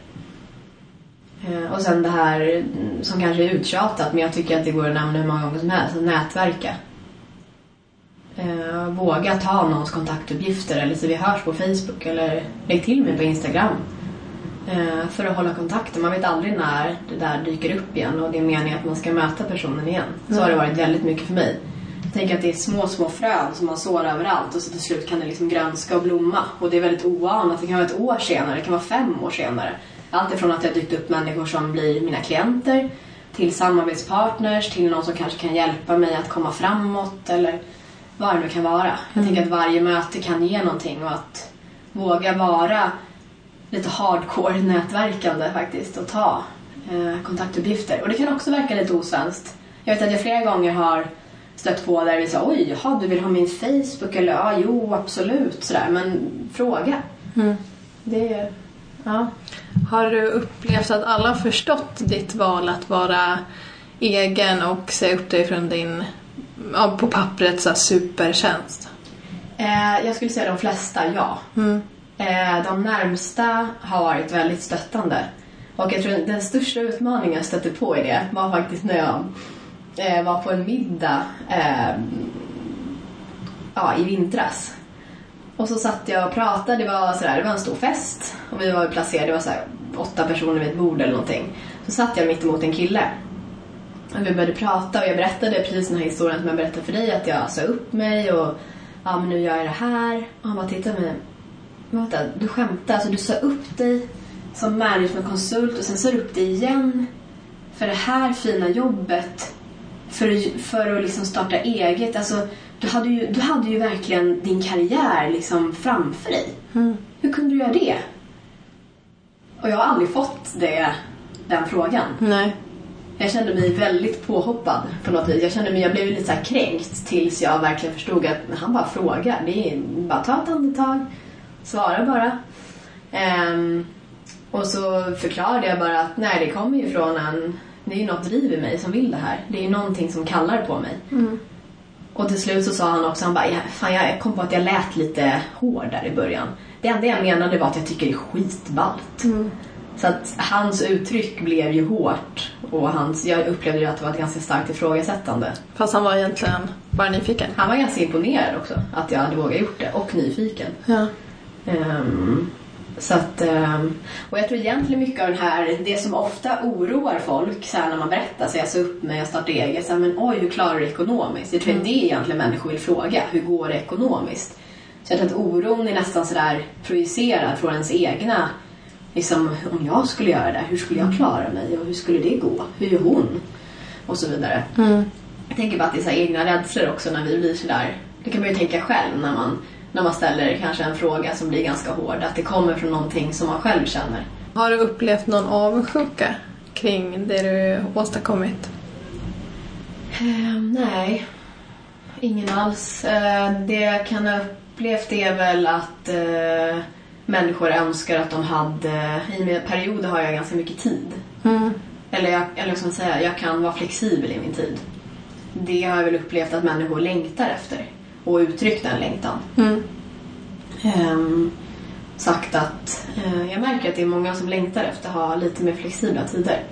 Eh, Och sen det här mm, som kanske är uttjatat, men jag tycker att det går att nämna hur många gånger som helst, att nätverka. Eh, våga ta någons kontaktuppgifter eller så vi hörs på Facebook eller lägg till mig på Instagram. Eh, för att hålla kontakten. Man vet aldrig när det där dyker upp igen och det är meningen att man ska möta personen igen. Så har det varit väldigt mycket för mig. Jag tänker att det är små, små frön som man sår överallt och så till slut kan det liksom grönska och blomma. Och det är väldigt oanat. Det kan vara ett år senare, det kan vara fem år senare. Allt ifrån att det har dykt upp människor som blir mina klienter till samarbetspartners, till någon som kanske kan hjälpa mig att komma framåt eller vad det nu kan vara. Jag tänker att varje möte kan ge någonting och att våga vara lite hardcore nätverkande faktiskt och ta eh, kontaktuppgifter. Och det kan också verka lite osvenskt. Jag vet att jag flera gånger har stött på där vi sa oj, jaha, du vill ha min Facebook? Eller ja, jo, absolut. Sådär. Men fråga. Det är... Ja. Har du upplevt att alla har förstått ditt val att vara egen och säga upp dig från din, på pappret, så supertjänst? Eh, jag skulle säga de flesta, ja. Eh, Eh, de närmsta har varit väldigt stöttande. Och jag tror den största utmaningen jag stötte på i det var faktiskt när jag eh, var på en middag eh, ja, i vintras. Och så satt jag och pratade, det var, sådär, det var en stor fest och vi var placerade, det var sådär, åtta personer vid ett bord eller någonting. Så satt jag mitt emot en kille. Och vi började prata och jag berättade precis den här historien som jag berättade för dig, att jag sa upp mig och ja men nu gör jag det här. Och han bara tittade på mig. Men vänta, du skämtar, alltså du sa upp dig som managementkonsult och sen sa du upp dig igen för det här fina jobbet för, att- för att liksom starta eget. Alltså, du, hade ju, du hade ju verkligen din karriär liksom framför dig. Hur kunde du göra det? Och jag har aldrig fått det, den frågan. Nej. Jag kände mig väldigt påhoppad på något vis. Jag kände mig, jag blev lite så kränkt tills jag verkligen förstod att han bara frågar. Det är bara ta ett andetag, svara bara. Ehm, Och så förklarade jag bara att nej, det kommer ju från en... Det är ju något driv i mig som vill det här. Det är ju någonting som kallar på mig. Och till slut så sa han också, han bara, ja, fan jag kom på att jag lät lite hård där i början. Det enda jag menade var att jag tycker det är skitballt. Så att hans uttryck blev ju hårt och hans, jag upplevde ju att det var ett ganska starkt ifrågasättande. Fast han var egentligen bara nyfiken. Han var ganska imponerad också att jag hade vågat gjort det och nyfiken. Ja. Ehm, så att, ehm, och jag tror egentligen mycket av den här, det som ofta oroar folk så när man berättar, så jag sa upp mig, jag startade eget, så här, men oj hur klarar du det ekonomiskt? Jag tror att det är egentligen människor vill fråga, hur går det ekonomiskt? Så jag tror att oron är nästan sådär projicerad från ens egna, liksom om jag skulle göra det, hur skulle jag klara mig och hur skulle det gå? Hur gör hon? Och så vidare. Jag tänker bara att det är så egna rädslor också när vi blir sådär, det kan man ju tänka själv när man när man ställer kanske en fråga som blir ganska hård. Att det kommer från någonting som man själv känner. Har du upplevt någon avundsjuka kring det du åstadkommit? Eh, nej, ingen alls. Eh, det jag kan ha upplevt är väl att eh, människor önskar att de hade... I mina perioder har jag ganska mycket tid. Eller, jag, eller vad ska man säga, jag kan vara flexibel i min tid. Det har jag väl upplevt att människor längtar efter och uttryckt en längtan. Ehm, sagt att eh, jag märker att det är många som längtar efter att ha lite mer flexibla tider.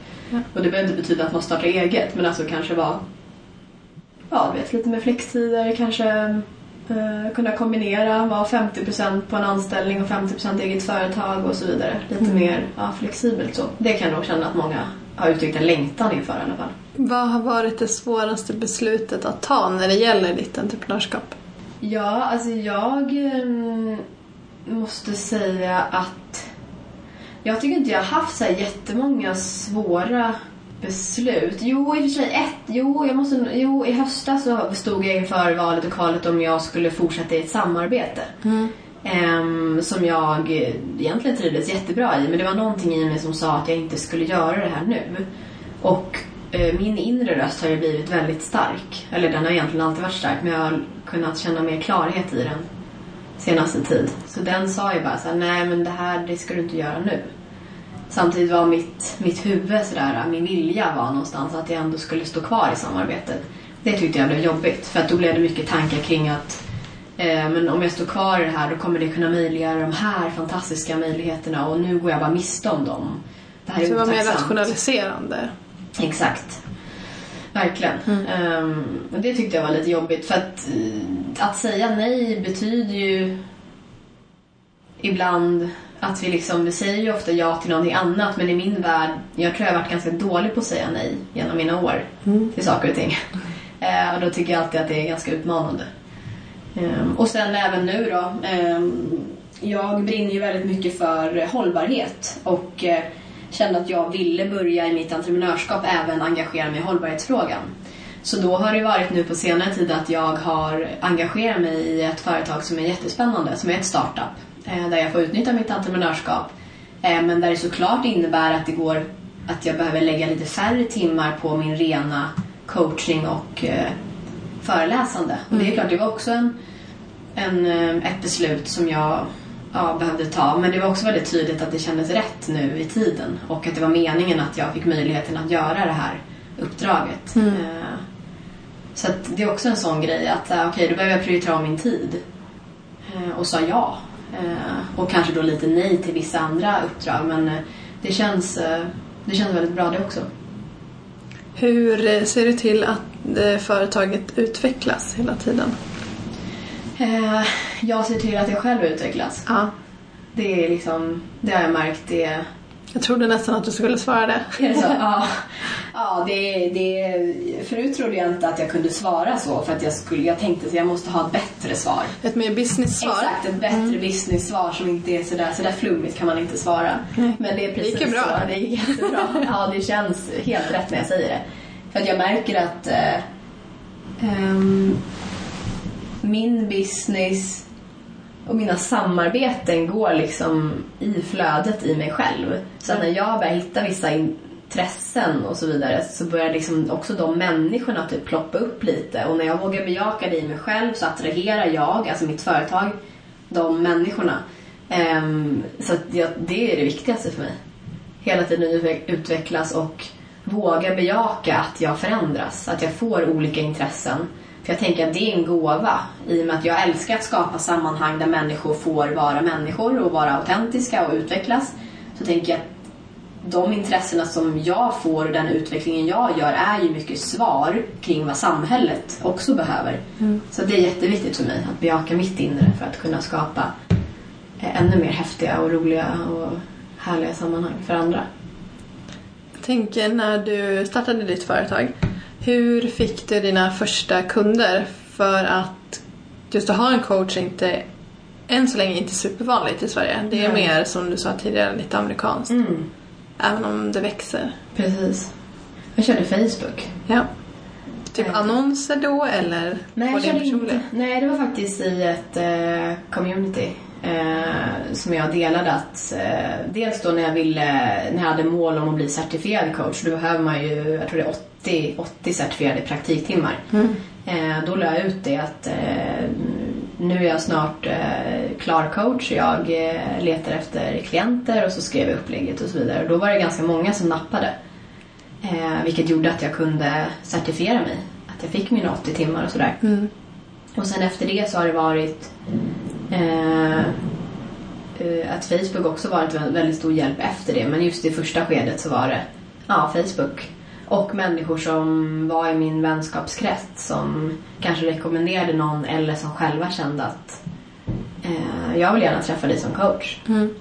Och det behöver inte betyda att man startar eget men alltså kanske vara ja, vet, lite mer flextider, kanske eh, kunna kombinera, vara 50% på en anställning och 50% eget företag och så vidare. Lite mer ja, flexibelt så. Det kan jag nog känna att många har uttryckt en längtan inför i alla fall. Vad har varit det svåraste beslutet att ta när det gäller ditt entreprenörskap? Ja, alltså jag mm, måste säga att jag tycker inte jag har haft så här jättemånga svåra beslut. Jo, i och för sig ett. Jo, jag måste, jo i höstas så stod jag inför valet och kvalet om jag skulle fortsätta i ett samarbete. Ehm, som jag egentligen trivdes jättebra i. Men det var någonting i mig som sa att jag inte skulle göra det här nu. Och min inre röst har ju blivit väldigt stark. Eller den har egentligen alltid varit stark. Men jag har kunnat känna mer klarhet i den senaste tid. Så den sa ju bara så här, nej men det här det ska du inte göra nu. Samtidigt var mitt, mitt huvud sådär, min vilja var någonstans att jag ändå skulle stå kvar i samarbetet. Det tyckte jag blev jobbigt för att då blev det mycket tankar kring att eh, men om jag står kvar i det här då kommer det kunna möjliggöra de här fantastiska möjligheterna och nu går jag bara miste om dem. Det här Så det var mer otacksamt. rationaliserande. Exakt. Verkligen. Ehm, och det tyckte jag var lite jobbigt för att, eh, att säga nej betyder ju ibland att vi liksom, vi säger ju ofta ja till någonting annat men i min värld, jag tror jag har varit ganska dålig på att säga nej genom mina år till saker och ting. (laughs) Eh, och då tycker jag alltid att det är ganska utmanande. Ehm, och sen även nu då. ehm, jag brinner ju väldigt mycket för hållbarhet och eh, kände att jag ville börja i mitt entreprenörskap även engagera mig i hållbarhetsfrågan. Så då har det varit nu på senare tid att jag har engagerat mig i ett företag som är jättespännande, som är ett startup. eh, Där jag får utnyttja mitt entreprenörskap. eh, Men där det såklart innebär att det går att jag behöver lägga lite färre timmar på min rena coaching och eh, föreläsande. Och det är klart, det var också en, en, ett beslut som jag ja, behövde ta. Men det var också väldigt tydligt att det kändes rätt nu i tiden. Och att det var meningen att jag fick möjligheten att göra det här uppdraget. Eh, Så det är också en sån grej att eh, okej, då behöver jag prioritera om min tid. Eh, Och sa ja. Och kanske då lite nej till vissa andra uppdrag. Men det känns, det känns väldigt bra det också. Hur ser du till att företaget utvecklas hela tiden? Eh, Jag ser till att jag själv utvecklas. Ja. Det är liksom, det har jag märkt. Det, Jag trodde nästan att du skulle svara det. Är det så? (laughs) Ja. ja det, det, förut trodde jag inte att jag kunde svara så för att jag, skulle, jag tänkte att jag måste ha ett bättre svar. Ett mer business-svar. Exakt, ett bättre business-svar som inte är sådär, sådär flummigt kan man inte svara. Men det är precis gick ju bra. så. Det gick jättebra. Ja, det känns helt rätt när jag säger det. För att jag märker att eh, ehm, min business och mina samarbeten går liksom i flödet i mig själv. Så att när jag börjar hitta vissa intressen och så vidare så börjar liksom också de människorna typ ploppa upp lite. Och när jag vågar bejaka det i mig själv så attraherar jag, alltså mitt företag, de människorna. Ehm, så det är det viktigaste för mig. hela tiden utveck- utvecklas och våga bejaka att jag förändras, att jag får olika intressen. För jag tänker att det är en gåva i och med att jag älskar att skapa sammanhang där människor får vara människor och vara autentiska och utvecklas. Så tänker jag att de intressena som jag får och den utvecklingen jag gör är ju mycket svar kring vad samhället också behöver. Så det är jätteviktigt för mig att bejaka mitt inre för att kunna skapa eh, ännu mer häftiga och roliga och härliga sammanhang för andra. Jag tänker när du startade ditt företag, hur fick du dina första kunder? För att just att ha en coach är inte, än så länge inte supervanligt i Sverige. Det är Nej. mer, som du sa tidigare, lite amerikanskt. Mm. Även om det växer. Precis. Jag körde Facebook. Ja. Typ Nej. annonser då eller Nej, jag körde inte. Nej, det var faktiskt i ett eh, community eh, som jag delade att eh, dels då när jag ville, när jag hade mål om att bli certifierad coach, då behöver man ju, jag tror det är 80, 80 certifierade praktiktimmar. Mm. Eh, då la jag ut det att eh, nu är jag snart eh, klar coach och jag letar efter klienter och så skrev jag upplägget och så vidare. Och då var det ganska många som nappade. Vilket gjorde att jag kunde certifiera mig. Att jag fick mina 80 timmar och sådär. Mm. Och sen efter det så har det varit att Facebook också varit en väldigt stor hjälp efter det. Men just i första skedet så var det ja, Facebook. Och människor som var i min vänskapskrets som kanske rekommenderade någon eller som själva kände att eh, jag vill gärna träffa dig som coach. Mm.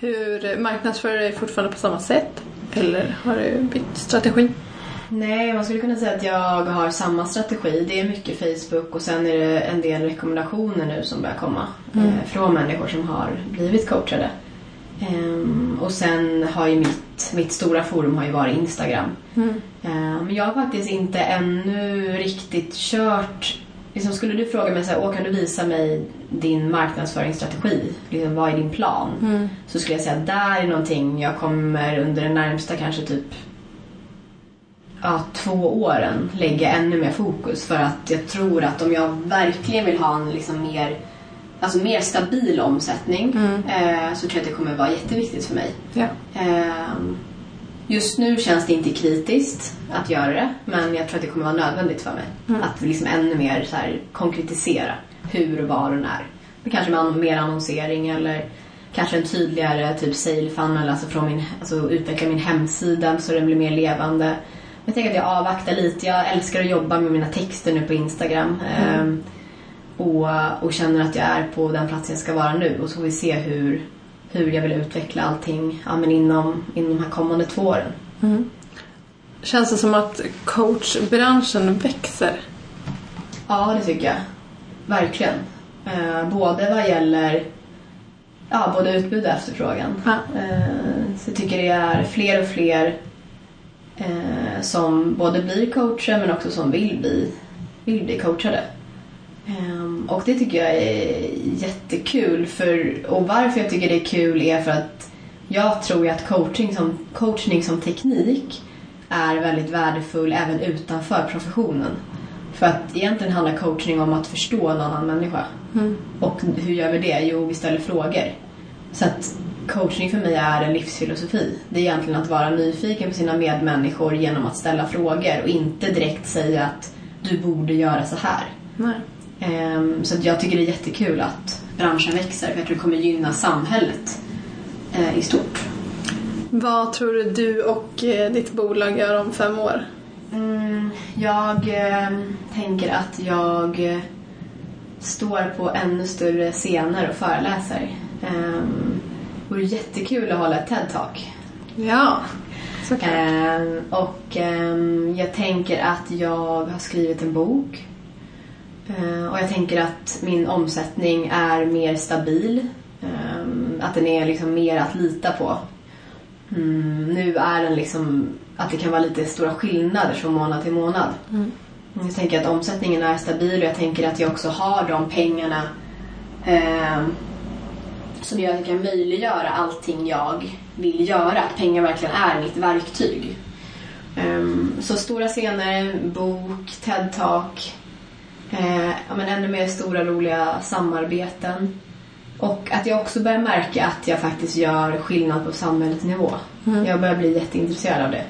Hur marknadsför du dig fortfarande på samma sätt? Eller har du bytt strategi? Nej, man skulle kunna säga att jag har samma strategi. Det är mycket Facebook och sen är det en del rekommendationer nu som börjar komma Mm. eh, från människor som har blivit coachade. Ehm, och sen har ju mitt, mitt stora forum har ju varit Instagram. Mm. Ehm, men jag har faktiskt inte ännu riktigt kört Liksom skulle du fråga mig så här, kan du visa mig din marknadsföringsstrategi? Liksom, vad är din plan? Mm. Så skulle jag säga att där är någonting jag kommer under den närmsta kanske typ ja, två åren lägga ännu mer fokus för att jag tror att om jag verkligen vill ha en liksom mer, alltså mer stabil omsättning Mm. eh, så tror jag att det kommer vara jätteviktigt för mig. Ja. Ehm, just nu känns det inte kritiskt att göra det men jag tror att det kommer vara nödvändigt för mig. Mm. Att liksom ännu mer så här, konkretisera hur och var och när. Kanske med mer annonsering eller kanske en tydligare typ sale funnel, alltså, från min, alltså utveckla min hemsida så den blir mer levande. Jag tänker att jag avvaktar lite. Jag älskar att jobba med mina texter nu på Instagram. Ehm, och, och känner att jag är på den platsen jag ska vara nu. Och så får vi se hur, hur jag vill utveckla allting ja, men inom, inom de här kommande två åren. Mm. Känns det som att coachbranschen växer? Ja, det tycker jag. Verkligen. Eh, både vad gäller ja, både utbud och efterfrågan. Ja. Eh, så jag tycker det är fler och fler eh, som både blir coacher men också som vill bli, vill bli coachade. Ehm, och det tycker jag är jättekul. För, och varför jag tycker det är kul är för att jag tror att coaching som, coachning som teknik är väldigt värdefull även utanför professionen. För att egentligen handlar coachning om att förstå en annan människa. Mm. Och hur gör vi det? Jo, vi ställer frågor. Så att coachning för mig är en livsfilosofi. Det är egentligen att vara nyfiken på sina medmänniskor genom att ställa frågor och inte direkt säga att du borde göra så här. Nej. Ehm, Så jag tycker det är jättekul att branschen växer för jag tror det kommer gynna samhället eh, i stort. Vad tror du du och eh, ditt bolag gör om fem år? Mm, jag eh, tänker att jag eh, står på ännu större scener och föreläser. Um, det vore jättekul att hålla ett TED-talk. Ja, såklart. Ehm, och ehm, jag tänker att jag har skrivit en bok. Ehm, och jag tänker att min omsättning är mer stabil. Ehm, att den är liksom mer att lita på. Mm, nu är den liksom att det kan vara lite stora skillnader från månad till månad. Mm. Jag tänker att omsättningen är stabil och jag tänker att jag också har de pengarna ehm, som gör att jag kan möjliggöra allting jag vill göra. Att pengar verkligen är mitt verktyg. Ehm, så stora scener, bok, TED-talk, eh, ja, men ännu mer stora roliga samarbeten. Och att jag också börjar märka att jag faktiskt gör skillnad på samhällsnivå. Jag börjar bli jätteintresserad av det.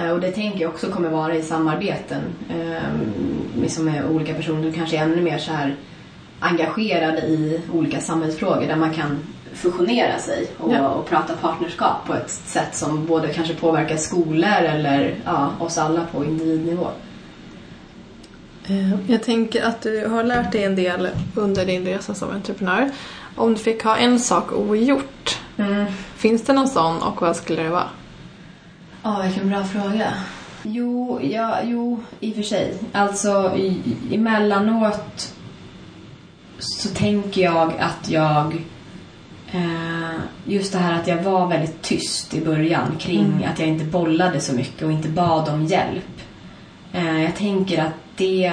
Eh, Och det tänker jag också kommer vara i samarbeten liksom med olika personer. Kanske ännu mer så här engagerade i olika samhällsfrågor där man kan fusionera sig och, Ja. och prata partnerskap på ett sätt som både kanske påverkar skolor eller ja, oss alla på individnivå. Eh, Jag tänker att du har lärt dig en del under din resa som entreprenör. Om du fick ha en sak ogjort, finns det någon sån och vad skulle det vara? Ja, vilken bra fråga. Jo, ja, jo, i och för sig. Alltså, i, emellanåt så tänker jag att jag... Eh, just det här att jag var väldigt tyst i början kring att jag inte bollade så mycket och inte bad om hjälp. Eh, jag tänker att det...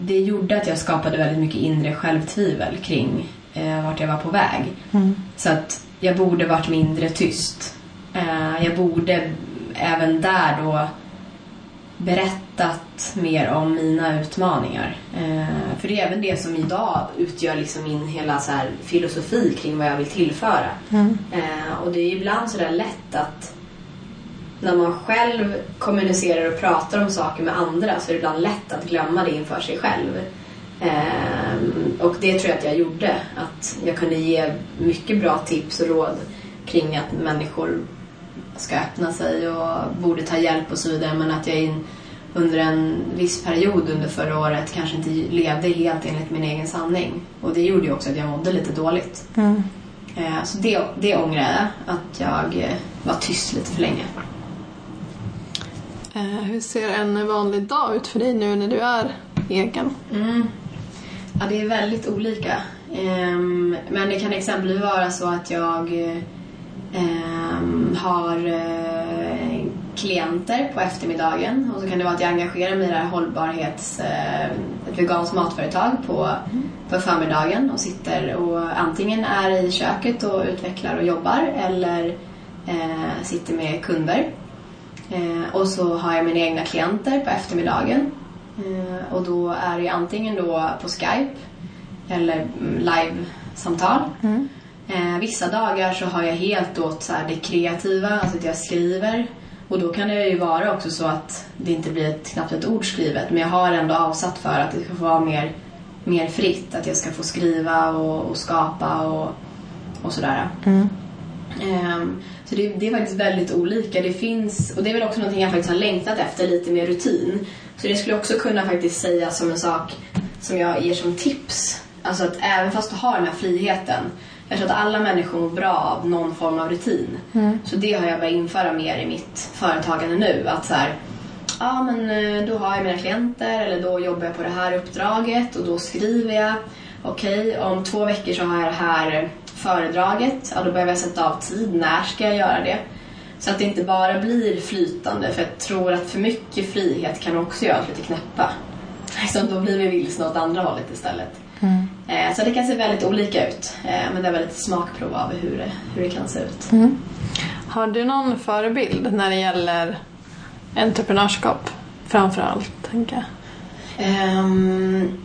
Det gjorde att jag skapade väldigt mycket inre självtvivel kring eh, vart jag var på väg. Så att jag borde varit mindre tyst. Eh, jag borde även där då berättat mer om mina utmaningar. För det är även det som idag utgör liksom min hela så filosofi kring vad jag vill tillföra. Eh, och det är ibland sådär lätt att när man själv kommunicerar och pratar om saker med andra så är det ibland lätt att glömma det inför sig själv. Ehm, och det tror jag att jag gjorde. Att jag kunde ge mycket bra tips och råd kring att människor ska öppna sig och borde ta hjälp och så vidare. Men att jag in, under en viss period under förra året kanske inte levde helt enligt min egen sanning. Och det gjorde ju också att jag mådde lite dåligt. Eh, Så det, det ångrar jag, att jag eh, var tyst lite för länge. Eh, hur ser en vanlig dag ut för dig nu när du är egen? Mm. Ja, det är väldigt olika. Ehm, men det kan exempelvis vara så att jag ehm, har eh, klienter på eftermiddagen och så kan det vara att jag engagerar mig i det här hållbarhets... Eh, ett veganskt matföretag på, på förmiddagen och sitter och antingen är i köket och utvecklar och jobbar eller sitter med kunder. Eh, och så har jag mina egna klienter på eftermiddagen. Eh, och då är det antingen då på Skype eller mm, live-samtal. Eh, vissa dagar så har jag helt åt så det kreativa, alltså att jag skriver. Och då kan det ju vara också så att det inte blir ett, knappt ett ord skrivet. Men jag har ändå avsatt för att det ska få vara mer, mer fritt. Att jag ska få skriva och, och skapa och, och sådär. Ehm, så det, det är faktiskt väldigt olika. Det finns, och det är väl också någonting jag faktiskt har längtat efter, lite mer rutin. Så det skulle också kunna faktiskt sägas som en sak som jag ger som tips. Alltså att även fast du har den här friheten. Jag tror att alla människor mår bra av någon form av rutin. Så det har jag börjat införa mer i mitt företagande nu. Att så här, ja men eh, då har jag mina klienter eller då jobbar jag på det här uppdraget och då skriver jag. Okej, om två veckor så har jag det här föredraget. Ja, då behöver jag sätta av tid. När ska jag göra det? Så att det inte bara blir flytande. För jag tror att för mycket frihet kan också göra oss lite knäppa. (laughs) Så då blir vi vilsna åt andra hållet istället. Eh, Så det kan se väldigt olika ut. Eh, Men det är väl ett smakprov av hur det, hur det kan se ut. Har du någon förebild när det gäller entreprenörskap? Framför allt, tänker jag. Ehm,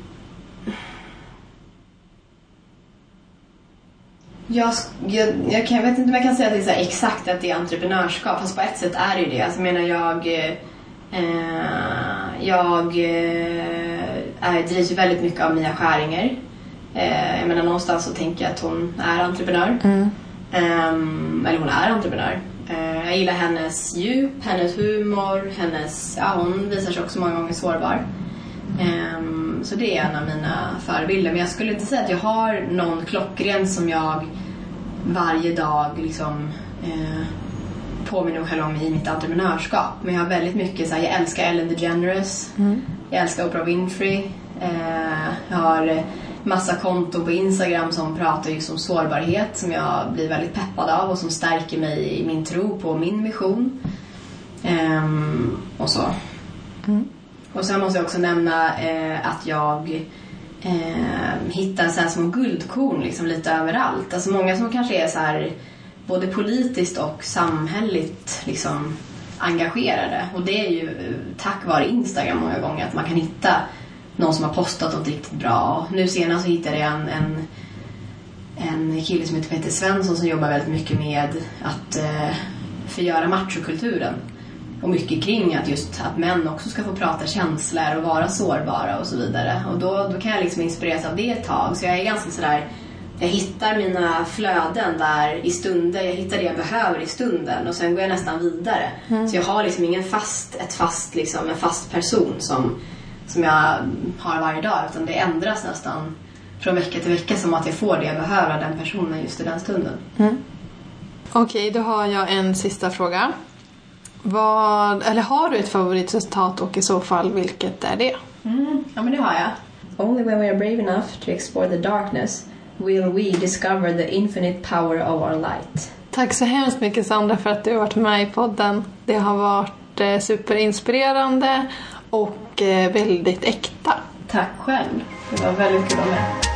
jag, jag, jag, kan, jag vet inte om jag kan säga att det är exakt att det är entreprenörskap. Fast på ett sätt är det ju det. Alltså, jag menar, jag, eh, jag eh, drivs ju väldigt mycket av Mia Skäringer. Eh, jag menar, någonstans så tänker jag att hon är entreprenör. Ehm, eller hon är entreprenör. Eh, jag gillar hennes djup, hennes humor, hennes... Ja, hon visar sig också många gånger sårbar. Ehm, så det är en av mina förebilder. Men jag skulle inte säga att jag har någon klockren som jag varje dag liksom eh, påminner mig själv om i mitt entreprenörskap. Men jag har väldigt mycket så här, jag älskar Ellen DeGeneres. Jag älskar Oprah Winfrey. Eh, jag har massa konton på Instagram som pratar just om sårbarhet som jag blir väldigt peppad av och som stärker mig i min tro på min mission. Ehm, och så. Och sen måste jag också nämna eh, att jag eh, hittar så här små guldkorn liksom lite överallt. Alltså många som kanske är så här både politiskt och samhälleligt liksom engagerade. Och det är ju eh, tack vare Instagram många gånger att man kan hitta någon som har postat något riktigt bra. Nu senast så hittade jag en, en en kille som heter Peter Svensson som jobbar väldigt mycket med att eh, förgöra machokulturen. Och mycket kring att just att män också ska få prata känslor och vara sårbara och så vidare. Och då, då kan jag liksom inspireras av det ett tag. Så jag är ganska sådär jag hittar mina flöden där i stunder, jag hittar det jag behöver i stunden och sen går jag nästan vidare. Mm. Så jag har liksom ingen fast, ett fast, liksom, en fast person som, som jag har varje dag utan det ändras nästan från vecka till vecka som att jag får det jag behöver av den personen just i den stunden. Mm. Okej, okay, då har jag en sista fråga. Vad, eller har du ett favoritresultat och i så fall vilket är det? Mm, ja men det har jag. Only when we are brave enough to explore the darkness will we discover the infinite power of our light. Tack så hemskt mycket Sandra för att du har varit med i podden. Det har varit eh, superinspirerande och eh, väldigt äkta. Tack själv. Det var väldigt kul att vara med.